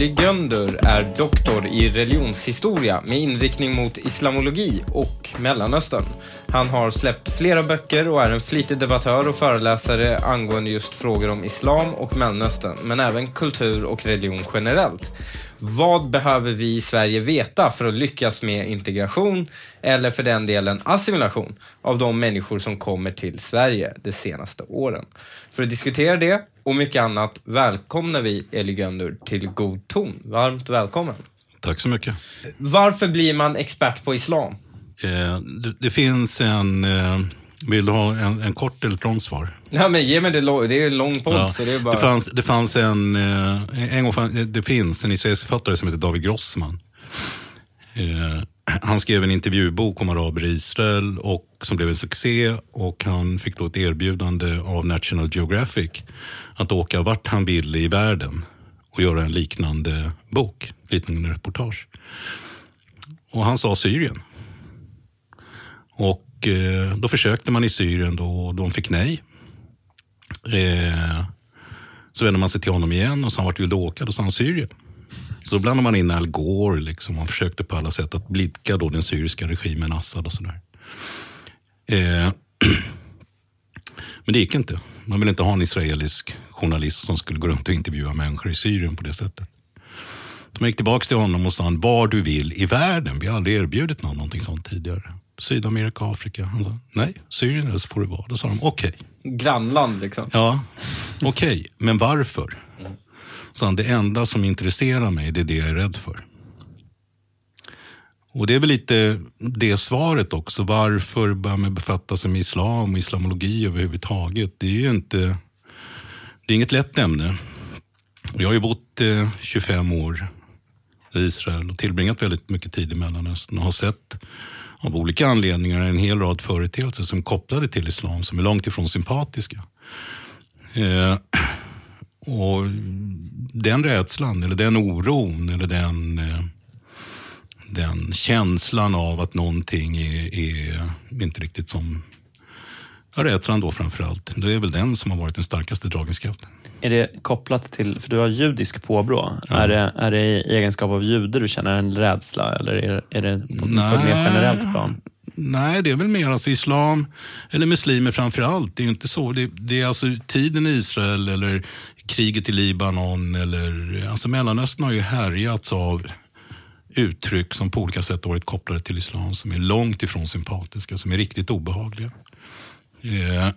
Eli Göndur är doktor i religionshistoria med inriktning mot islamologi och Mellanöstern. Han har släppt flera böcker och är en flitig debattör och föreläsare angående just frågor om islam och Mellanöstern, men även kultur och religion generellt. Vad behöver vi i Sverige veta för att lyckas med integration eller för den delen assimilation av de människor som kommer till Sverige de senaste åren? För att diskutera det och mycket annat välkomnar vi Eli Göndur till God ton. Varmt välkommen. Tack så mycket. Varför blir man expert på islam? Eh, det, det, finns en... Eh, vill du ha en, en, kort eller ett långt svar? Ja, men ge mig det. Det är en lång podd. Ja, så det, är bara... det, fanns, det fanns en... Eh, en gång fann, det finns en israelisk författare som heter David Grossman. Eh, han skrev en intervjubok om araber i Israel och, som blev en succé och han fick då ett erbjudande av National Geographic att åka vart han ville i världen och göra en liknande bok, liknande reportage. Och han sa Syrien. Och eh, då försökte man i Syrien då, och de fick nej. Eh, så vände man sig till honom igen och sa vart vill du åka? Då sa han Syrien. Så då blandade man in Al Gore. Liksom. Man försökte på alla sätt att blidka då den syriska regimen, Assad och sådär. Eh, men det gick inte. Man ville inte ha en israelisk journalist som skulle gå runt och intervjua människor i Syrien på det sättet. De gick tillbaka till honom och sa var du vill i världen. Vi har aldrig erbjudit någon någonting sånt tidigare. Sydamerika, Afrika. Han sa, nej, Syrien eller så får det vara. Då sa de, okej. Okay. Grannland liksom. Ja, okej, okay. men varför? Så han, det enda som intresserar mig, det är det jag är rädd för. Och det är väl lite det svaret också. Varför börjar man befatta sig med islam och islamologi överhuvudtaget? Det är ju inte, det är inget lätt ämne. Jag har ju bott eh, 25 år i Israel och tillbringat väldigt mycket tid i Mellanöstern och har sett av olika anledningar en hel rad företeelser som är kopplade till islam som är långt ifrån sympatiska. Eh, och den rädslan, eller den oron, eller den, eh, den känslan av att någonting är, är inte riktigt som... Ja, rädslan då framför allt. Det är väl den som har varit den starkaste dragningskraften. Är det kopplat till, för du har judisk påbrå, ja. är, det, är det i egenskap av jude du känner en rädsla eller är, är det på, Nej, på ett mer generellt plan? Nej, det är väl mer alltså islam, eller muslimer framför allt. Det är ju inte så. Det, det, är alltså tiden i Israel eller kriget i Libanon eller alltså Mellanöstern har ju härjats av uttryck som på olika sätt varit kopplade till islam som är långt ifrån sympatiska, som är riktigt obehagliga. Eh,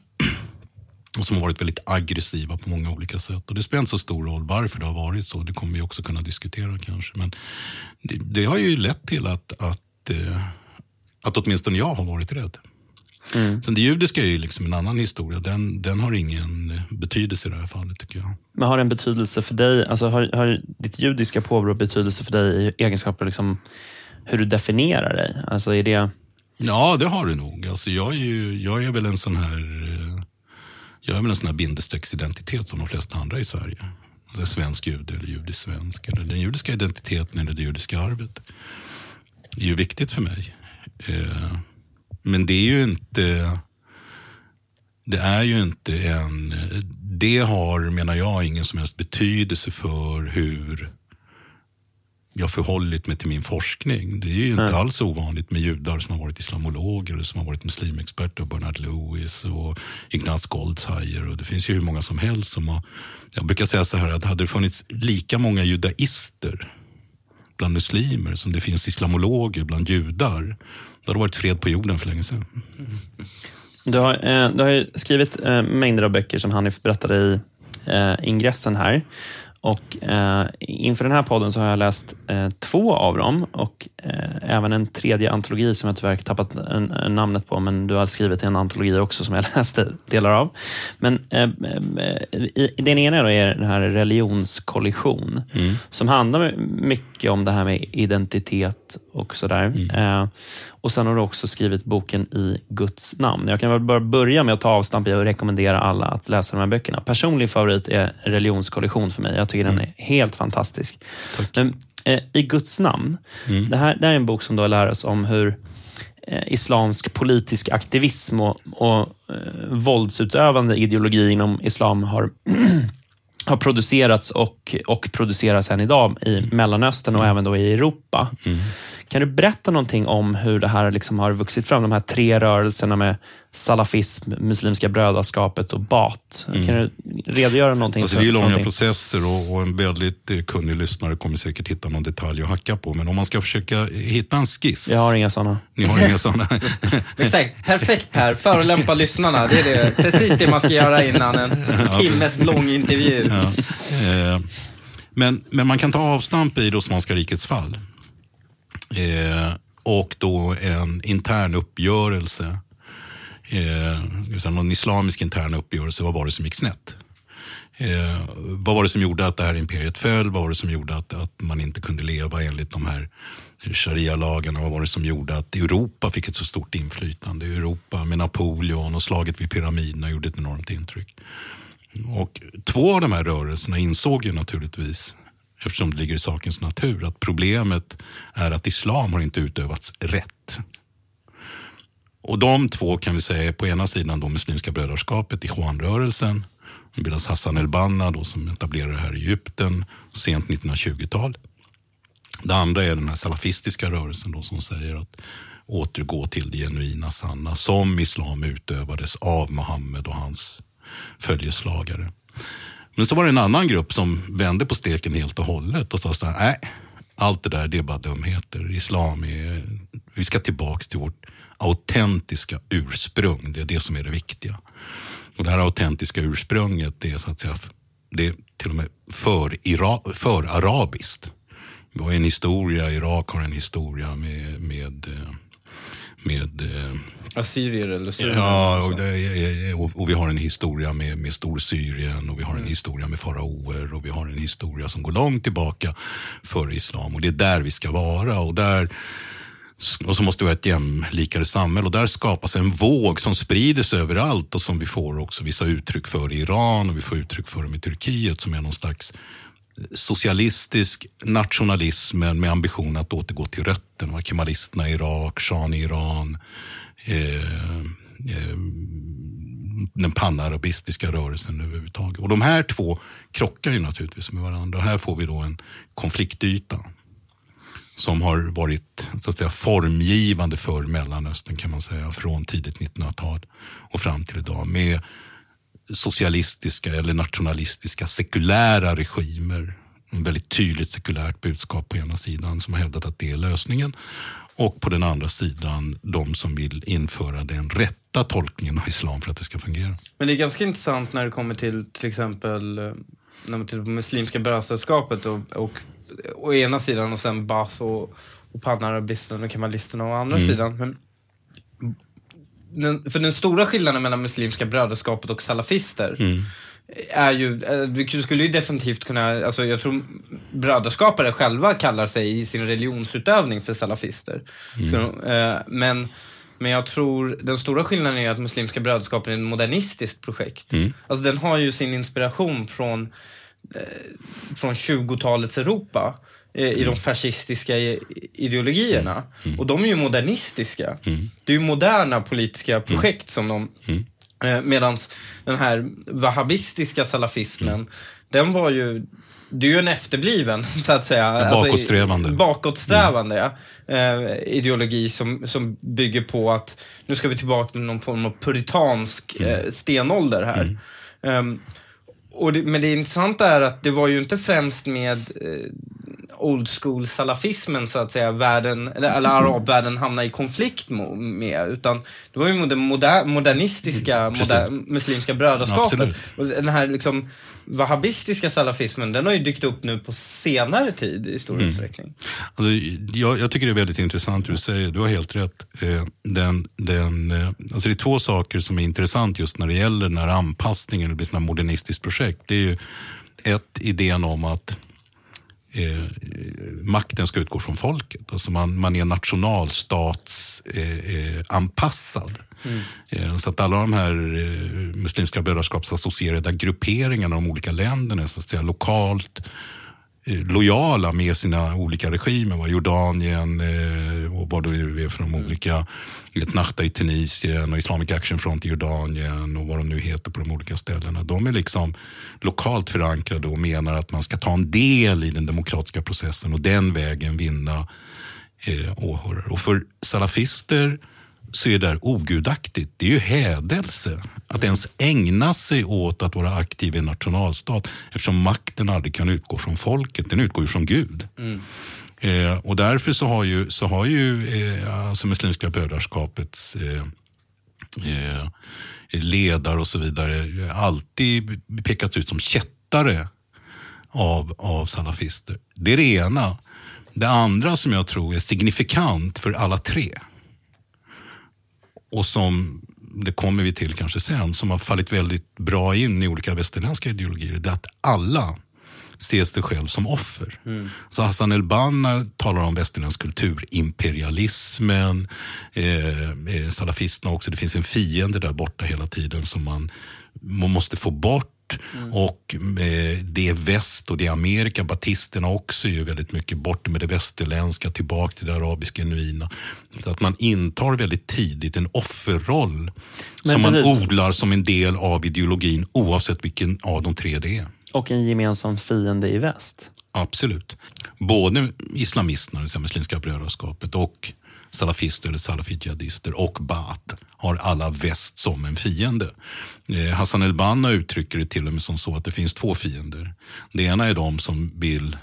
och som har varit väldigt aggressiva på många olika sätt. Och Det spelar inte så stor roll varför det har varit så. Det kommer vi också kunna diskutera kanske. Men det, det har ju lett till att, att, eh, att åtminstone jag har varit rädd. Mm. Sen det judiska är ju liksom en annan historia. Den, den har ingen betydelse i det här fallet tycker jag. Men har den betydelse för dig? Alltså har, har ditt judiska påbrå betydelse för dig i egenskaper liksom hur du definierar dig? Alltså är det... Ja, det har det nog. Alltså jag, är ju, jag är väl en sån här eh, jag är väl en sån här bindestrecksidentitet som de flesta andra i Sverige. Alltså svensk jude eller judisk svensk. Eller den judiska identiteten eller det judiska arvet. Det är ju viktigt för mig. Eh, men det är ju inte... Det är ju inte en... Det har, menar jag, ingen som helst betydelse för hur jag förhållit mig till min forskning. Det är ju inte mm. alls ovanligt med judar som har varit islamologer eller som har varit muslimexperter. Bernard Lewis och Ignaz Goldzheier. Och det finns ju hur många som helst som har... Jag brukar säga så här att hade det funnits lika många judaister bland muslimer som det finns islamologer bland judar det hade varit fred på jorden för länge sedan. Du har, eh, du har skrivit eh, mängder av böcker som Hanif berättade i eh, ingressen här. Och Inför den här podden så har jag läst två av dem och även en tredje antologi som jag tyvärr tappat en, namnet på, men du har skrivit en antologi också som jag läste delar av. Men den ena är den här religionskollision, mm. som handlar mycket om det här med identitet och sådär. Mm. Eh, och Sen har du också skrivit boken I Guds namn. Jag kan väl bara börja med att ta avstamp i och rekommendera alla att läsa de här böckerna. Personlig favorit är Religionskollision för mig. Jag tycker mm. den är helt fantastisk. Men, eh, I Guds namn, mm. det, här, det här är en bok som då lär oss om hur eh, islamsk politisk aktivism och, och eh, våldsutövande ideologi inom islam har har producerats och, och produceras än idag i Mellanöstern och även då i Europa. Kan du berätta någonting om hur det här liksom har vuxit fram? De här tre rörelserna med salafism, Muslimska brödraskapet och BAT. Kan du redogöra någonting Alltså det är långa någonting? processer och, och en väldigt eh, kunnig lyssnare kommer säkert hitta någon detalj att hacka på. Men om man ska försöka hitta en skiss. Jag har inga sådana. Ni har inga sådana? Exakt, perfekt Per. Förolämpa lyssnarna. Det är det, precis det man ska göra innan en timmes lång intervju. Ja. Eh, men, men man kan ta avstamp i det Osmanska rikets fall. Eh, och då en intern uppgörelse. Eh, någon islamisk intern uppgörelse. Vad var det som gick snett? Eh, vad var det som gjorde att det här imperiet föll? Vad var det som gjorde att, att man inte kunde leva enligt de här sharia-lagarna? Vad var det som gjorde att Europa fick ett så stort inflytande? Europa med Napoleon och slaget vid pyramiderna gjorde ett enormt intryck. Och två av de här rörelserna insåg ju naturligtvis, eftersom det ligger i sakens natur, att problemet är att islam har inte utövats rätt. Och de två kan vi säga är på ena sidan då Muslimska brödraskapet, Ikhwan-rörelsen. Det bildas Hassan el-Banna då, som etablerar det här i Egypten sent 1920-tal. Det andra är den här salafistiska rörelsen då, som säger att återgå till det genuina sanna som islam utövades av Muhammed och hans följeslagare. Men så var det en annan grupp som vände på steken helt och hållet och sa så här, nej, allt det där det är bara dumheter. Islam är, vi ska tillbaks till vårt autentiska ursprung. Det är det som är det viktiga. Och det här autentiska ursprunget det är så att säga, det är till och med för, ira, för arabiskt. Vi har en historia, Irak har en historia med, med, eh, med eh, Assyrier eller syrier. Ja, och, det, och, och vi har en historia med, med Storsyrien och vi har en historia med faraoer och vi har en historia som går långt tillbaka före islam. Och det är där vi ska vara. Och, där, och så måste vi ha ett jämlikare samhälle och där skapas en våg som sprider sig överallt och som vi får också vissa uttryck för i Iran och vi får uttryck för dem i Turkiet som är någon slags eh, socialistisk nationalism med ambition att återgå till rötterna. Kemalisterna i Irak, shahen i Iran, eh, eh, den panarabistiska rörelsen överhuvudtaget. Och de här två krockar ju naturligtvis med varandra. Och här får vi då en konfliktyta som har varit så att säga, formgivande för Mellanöstern kan man säga från tidigt 1900-tal och fram till idag med socialistiska eller nationalistiska sekulära regimer. En väldigt tydligt sekulärt budskap på ena sidan som har hävdat att det är lösningen. Och på den andra sidan de som vill införa den rätta tolkningen av islam för att det ska fungera. Men det är ganska intressant när det kommer till till exempel eh, när man tittar på Muslimska brödraskapet och, och å ena sidan och sen Baath och, och panarabisterna och kemalisterna å andra sidan. Men, den, för den stora skillnaden mellan Muslimska brödraskapet och salafister är ju, eh, du skulle ju definitivt kunna, alltså jag tror brödraskapare själva kallar sig i sin religionsutövning för salafister. Så, eh, men, men jag tror den stora skillnaden är att Muslimska brödraskapet är ett modernistiskt projekt. Alltså den har ju sin inspiration från från 20-talets Europa eh, i de fascistiska ideologierna. Och de är ju modernistiska. Det är ju moderna politiska projekt som de... Eh, Medan den här wahhabistiska salafismen, den var ju... Det är ju en efterbliven, så att säga. alltså, bakåtsträvande. bakåtsträvande ja. eh, ideologi som, som bygger på att nu ska vi tillbaka till någon form av puritansk eh, stenålder här. Ehm, och det, men det intressanta är att det var ju inte främst med eh, old school salafismen så att säga, världen, eller, eller arabvärlden hamnade i konflikt med, utan det var ju det moder, modernistiska moder, muslimska brödraskapet. Absolut. Och den här liksom wahhabistiska salafismen, den har ju dykt upp nu på senare tid i stor utsträckning. Alltså, jag, jag tycker det är väldigt intressant du säger. Du har helt rätt. Eh, den, den, eh, alltså det är två saker som är intressant just när det gäller den här anpassningen, det blir sådana modernistiskt projekt. Det är ju ett, idén om att eh, makten ska utgå från folket. Alltså man, man är nationalstatsanpassad. Eh, eh. Eh, så att alla de här eh, muslimska brödraskapsassocierade grupperingarna, de olika länderna, så att säga lokalt lojala med sina olika regimer. Va? Jordanien eh, och vad det nu är för de olika, Etnachta i Tunisien och Islamic Action Front i Jordanien och vad de nu heter på de olika ställena. De är liksom lokalt förankrade och menar att man ska ta en del i den demokratiska processen och den vägen vinna eh, åhörare. Och för salafister så är det där ogudaktigt. Det är ju hädelse att ens ägna sig åt att vara aktiv i en nationalstat eftersom makten aldrig kan utgå från folket, den utgår ju från Gud. Eh, och därför så har ju, så har ju eh, alltså Muslimska brödraskapets eh, eh, ledare och så vidare alltid pekats ut som kättare av, av salafister. Det är det ena. Det andra som jag tror är signifikant för alla tre och som, det kommer vi till kanske sen, som har fallit väldigt bra in i olika västerländska ideologier, det är att alla ser sig själv som offer. Så Hassan el-Banna talar om västerländsk kultur, imperialismen, eh, eh, salafisterna också. Det finns en fiende där borta hela tiden som man, man måste få bort. Och eh, det är väst och det är Amerika. Batisterna också är ju väldigt mycket bort med det västerländska, tillbaka till det arabiska genuina. Så att man intar väldigt tidigt en offerroll Men som man precis. odlar som en del av ideologin oavsett vilken av de tre det är. Och en gemensam fiende i väst. Absolut. Både islamisterna, det Muslimska brödraskapet och salafister eller salafitjihadister och Baath har alla väst som en fiende. Eh, Hassan el-Banna uttrycker det till och med som så att det finns två fiender. Det ena är de som vill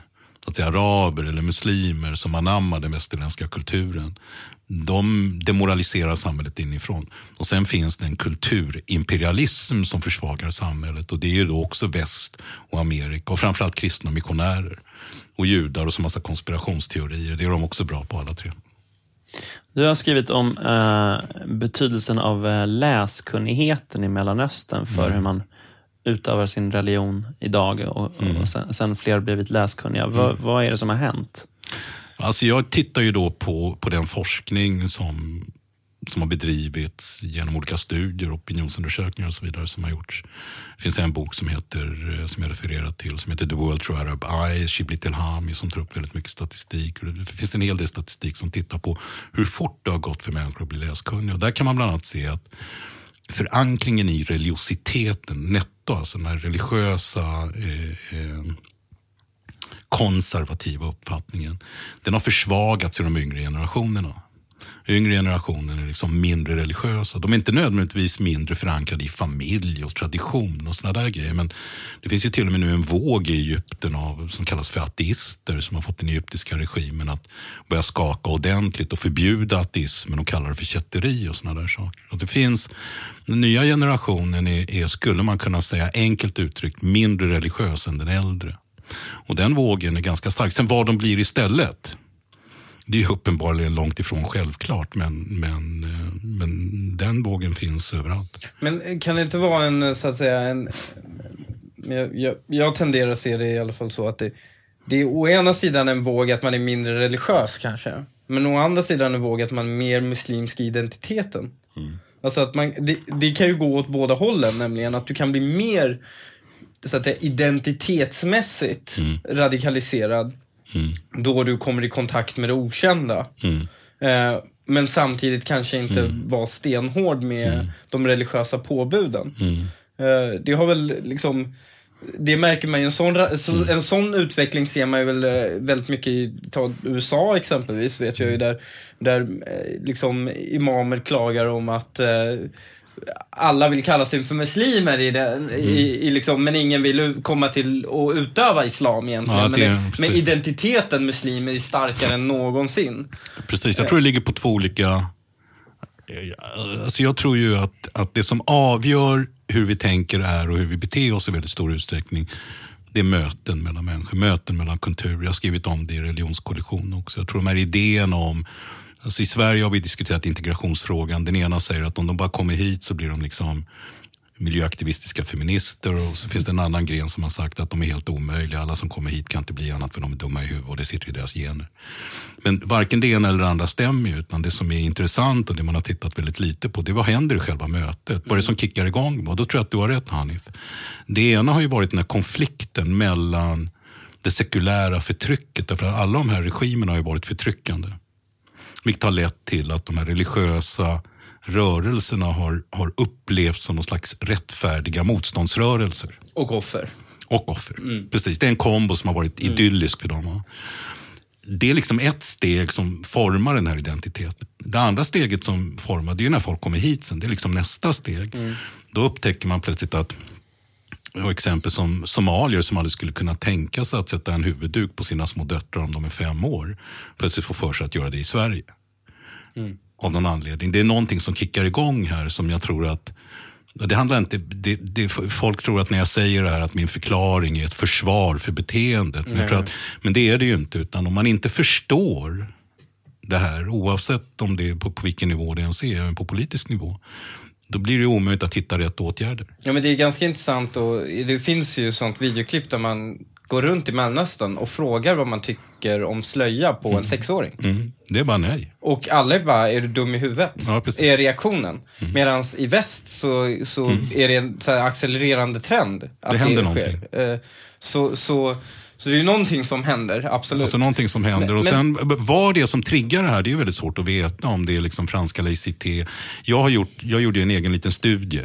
så att säga, araber eller muslimer som anammar den västerländska kulturen. De demoraliserar samhället inifrån. Och sen finns det en kulturimperialism som försvagar samhället. Och det är ju då också väst och Amerika och framförallt kristna missionärer. Och judar och så massa konspirationsteorier. Det är de också bra på alla tre. Du har skrivit om eh, betydelsen av eh, läskunnigheten i Mellanöstern för Mm. hur man utövar sin religion idag och, Mm. och sen, sen fler blivit läskunniga. Vad, vad är det som har hänt? Alltså jag tittar ju då på, på den forskning som, som har bedrivits genom olika studier, opinionsundersökningar och så vidare som har gjorts. Det finns en bok som, heter, eh, som jag refererar till som heter The World Through Arab Eyes, Shibli Telhami som tar upp väldigt mycket statistik. Det finns en hel del statistik som tittar på hur fort det har gått för människor att bli läskunniga. Och där kan man bland annat se att förankringen i religiositeten, netto, alltså den här religiösa eh, eh, konservativa uppfattningen. Den har försvagats i de yngre generationerna. Yngre generationen är liksom mindre religiösa. De är inte nödvändigtvis mindre förankrade i familj och tradition och såna där grejer. Men det finns ju till och med nu en våg i Egypten av, som kallas för ateister som har fått den egyptiska regimen att börja skaka ordentligt och förbjuda ateismen och kalla det för kätteri och såna där saker. Och det finns, den nya generationen är, är, skulle man kunna säga enkelt uttryckt, mindre religiös än den äldre. Och den vågen är ganska stark. Sen vad de blir istället, det är uppenbarligen långt ifrån självklart. Men, men, eh, men den vågen finns överallt. Men kan det inte vara en, så att säga, en... Jag, jag, jag tenderar att se det i alla fall så att det, det är å ena sidan en våg att man är mindre religiös kanske. Men å andra sidan en våg att man är mer muslimsk i identiteten. Alltså att man, det, det kan ju gå åt båda hållen, nämligen att du kan bli mer så att säga, identitetsmässigt radikaliserad då du kommer i kontakt med det okända. Eh, men samtidigt kanske inte vara stenhård med de religiösa påbuden. Eh, det har väl liksom det märker man ju, en sån, en sån utveckling ser man ju väl eh, väldigt mycket i ta USA exempelvis, vet jag ju, där, där eh, liksom imamer klagar om att alla vill kalla sig för muslimer i den, i, i liksom, men ingen vill komma till och utöva islam egentligen. Ja, men, det- det, men identiteten muslimer är starkare än någonsin. Precis, jag tror det ligger på två olika... Alltså jag tror ju att, att det som avgör hur vi tänker är och hur vi beter oss i väldigt stor utsträckning, det är möten mellan människor, möten mellan kulturer. Jag har skrivit om det i religionskollision också. Jag tror de här idéerna om Alltså I Sverige har vi diskuterat integrationsfrågan. Den ena säger att om de bara kommer hit så blir de liksom miljöaktivistiska feminister och så finns det en annan gren som har sagt att de är helt omöjliga. Alla som kommer hit kan inte bli annat för de är dumma i huvudet och det sitter i deras gener. Men varken det ena eller det andra stämmer ju, utan det som är intressant och det man har tittat väldigt lite på, det är vad händer i själva mötet? Vad är det som kickar igång? Och då tror jag att du har rätt Hanif. Det ena har ju varit den här konflikten mellan det sekulära förtrycket. Därför att alla de här regimerna har ju varit förtryckande. Vilket har lett till att de här religiösa rörelserna har, har upplevts som någon slags rättfärdiga motståndsrörelser. Och offer. Och offer. Precis, det är en kombo som har varit idyllisk för dem. Det är liksom ett steg som formar den här identiteten. Det andra steget som formar, det är när folk kommer hit sen. Det är liksom nästa steg. Då upptäcker man plötsligt att har exempel som somalier som aldrig skulle kunna tänka sig att sätta en huvudduk på sina små döttrar om de är fem år. Plötsligt får för sig att göra det i Sverige. Av någon anledning. Det är någonting som kickar igång här som jag tror att det handlar inte, det, det, folk tror att när jag säger det här att min förklaring är ett försvar för beteendet. Men, jag tror att, men det är det ju inte. Utan om man inte förstår det här, oavsett om det är på, på vilken nivå det ens är, även på politisk nivå. Då blir det omöjligt att hitta rätt åtgärder. Ja, men det är ganska intressant och det finns ju sånt videoklipp där man går runt i Mellanöstern och frågar vad man tycker om slöja på en sexåring. Mm. Det är bara nej. Och alla är bara, är du dum i huvudet? Ja. Mm. är reaktionen. Medan i väst så, så är det en så accelererande trend. Att Det händer sker. någonting. Eh, Så, så, så det är ju någonting som händer, absolut. Alltså någonting som händer. Men- och men- sen vad det är som triggar det här, det är väldigt svårt att veta om det är liksom franska laicité. Jag, har gjort, jag gjorde en egen liten studie.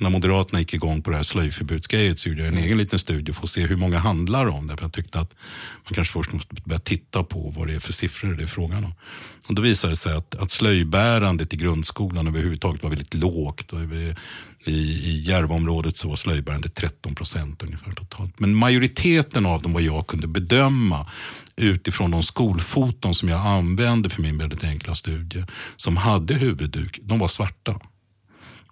När Moderaterna gick igång på det här slöjförbudsgrejet så gjorde jag en egen liten studie för att se hur många handlar om det. För jag tyckte att man kanske först måste börja titta på vad det är för siffror det är frågan om. Och då visade det sig att, att slöjbärandet i grundskolan överhuvudtaget var väldigt lågt. Och i, I Järvaområdet så var slöjbärandet 13 procent ungefär totalt. Men majoriteten av dem vad jag kunde bedöma utifrån de skolfoton som jag använde för min väldigt enkla studie som hade huvudduk, de var svarta.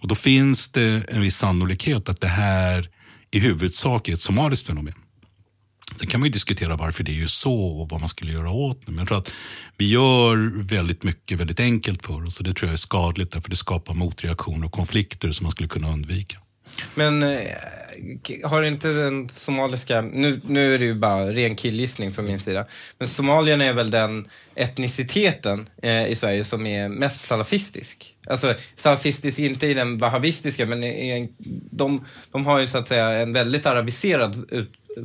Och då finns det en viss sannolikhet att det här i huvudsak är ett somaliskt fenomen. Sen kan man ju diskutera varför det är så och vad man skulle göra åt det. Men jag tror att vi gör väldigt mycket väldigt enkelt för oss och det tror jag är skadligt därför det skapar motreaktioner och konflikter som man skulle kunna undvika. Men eh, har inte den somaliska, nu, nu är det ju bara ren killgissning från min sida, men somalierna är väl den etniciteten eh, i Sverige som är mest salafistisk. Alltså salafistisk inte i den wahhabistiska, men i en, de, de har ju så att säga en väldigt arabiserad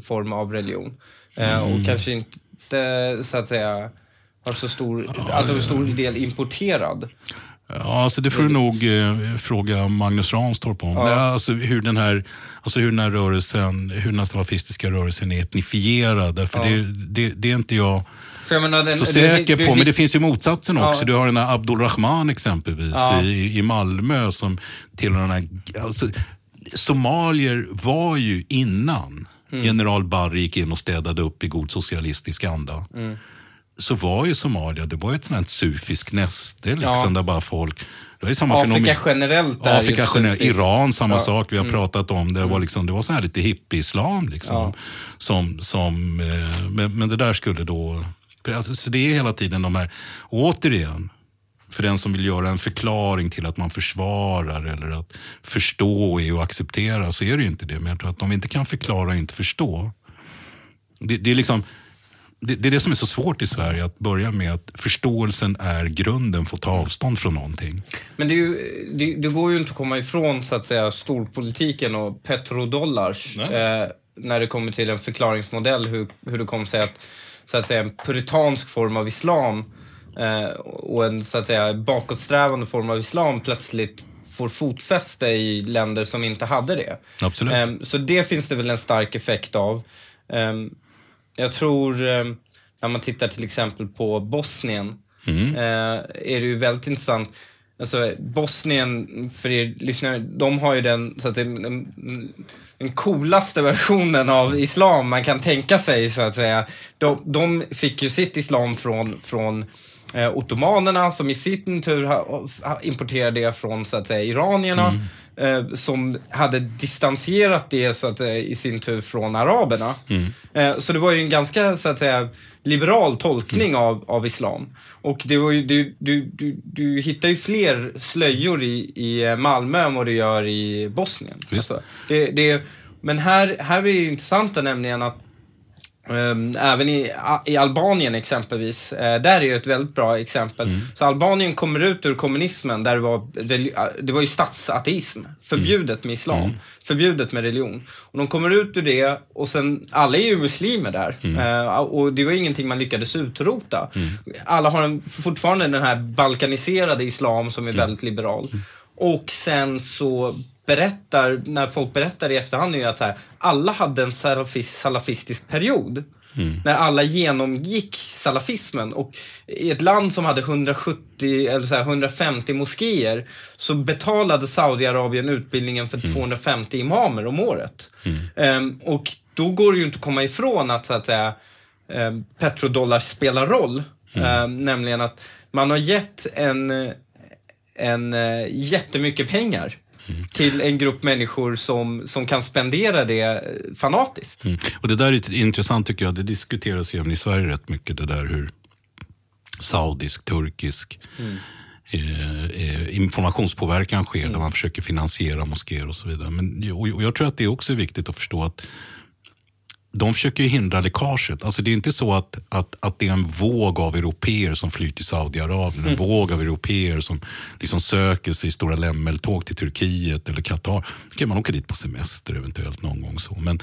form av religion. Eh, och kanske inte så att säga har så stor, att de är stor del importerad. Ja, alltså det får du nog eh, fråga Magnus Ranstorp om. Men Alltså hur den här, alltså hur den här rörelsen, hur den här salafistiska rörelsen är etnifierad. Därför det, det, det är inte jag För jag menar, den, så du- säker du- på. Men det finns ju motsatsen Ja. också. Du har den här Abdulrahman exempelvis Ja. i, i Malmö som tillhör den här... Alltså, somalier var ju innan Mm. general Barry gick in och städade upp i god socialistisk anda. Mm. Så var ju Somalia, det var ett sånt här sufiskt näste liksom, Ja. där bara folk... Det ju samma Afrika fenomen. generellt är Afrika generellt. Iran samma Ja. Mm. sak vi har pratat om. Det var, liksom, det var så här lite hippie-islam. Liksom, Ja. som, som, eh, men, men det där skulle då... Alltså, så det är hela tiden de här, återigen, för den som vill göra en förklaring till att man försvarar eller att förstå är och acceptera så är det ju inte det. Men jag tror att om vi inte kan förklara och inte förstå. Det, det är liksom... Det, det är det som är så svårt i Sverige, att börja med att förståelsen är grunden för att ta avstånd från någonting. Men det, ju, det, det går ju inte att komma ifrån så att säga storpolitiken och petrodollars eh, när det kommer till en förklaringsmodell hur, hur det kommer sig att, så att säga, en puritansk form av islam eh, och en så att säga bakåtsträvande form av islam plötsligt får fotfäste i länder som inte hade det. Absolut. Ehm, så det finns det väl en stark effekt av. Jag tror, ehm, när man tittar till exempel på Bosnien, Mm. eh, är det ju väldigt intressant. Alltså, Bosnien, för er lyssnare, de har ju den, så att säga, den, den coolaste versionen av islam man kan tänka sig, så att säga. De, de fick ju sitt islam från, från eh, ottomanerna som i sin tur ha, ha, importerade det från, så att säga, iranierna. Eh, som hade distanserat det så att säga, i sin tur från araberna. Eh, så det var ju en ganska så att säga liberal tolkning av, av islam. Och det var ju, du, du, du, du hittar ju fler slöjor i, i Malmö än vad du gör i Bosnien. Alltså, det, det, men här, här är det intressanta nämligen att även i, i Albanien exempelvis, uh, där är ju ett väldigt bra exempel. Mm. Så Albanien kommer ut ur kommunismen där det var, det var ju statsateism, förbjudet med islam, mm. förbjudet med religion. Och de kommer ut ur det och sen, alla är ju muslimer där. Mm. Uh, och det var ingenting man lyckades utrota. Mm. Alla har en, fortfarande den här balkaniserade islam som är mm. väldigt liberal. Mm. Och sen så berättar, när folk berättar i efterhand, är ju att här, alla hade en salafistisk period. Mm. När alla genomgick salafismen och i ett land som hade 170 eller så här, 150 moskéer så betalade Saudiarabien utbildningen för mm. 250 imamer om året. Mm. Um, och då går det ju inte att komma ifrån att, så att säga, um, petrodollar spelar roll. Um, nämligen att man har gett en, en uh, jättemycket pengar till en grupp människor som, som kan spendera det fanatiskt. Mm. Och Det där är intressant tycker jag. Det diskuteras även i Sverige rätt mycket det där hur saudisk, turkisk mm. eh, eh, informationspåverkan sker mm. där man försöker finansiera moskéer och så vidare. Men, och, och jag tror att det är också viktigt att förstå att de försöker hindra läckaget. Alltså det är inte så att, att, att det är en våg av europeer som flyr till Saudiarabien, en mm. våg av europeer som liksom söker sig i stora lämmeltåg till Turkiet eller Qatar. kan man åka dit på semester eventuellt någon gång. så. Men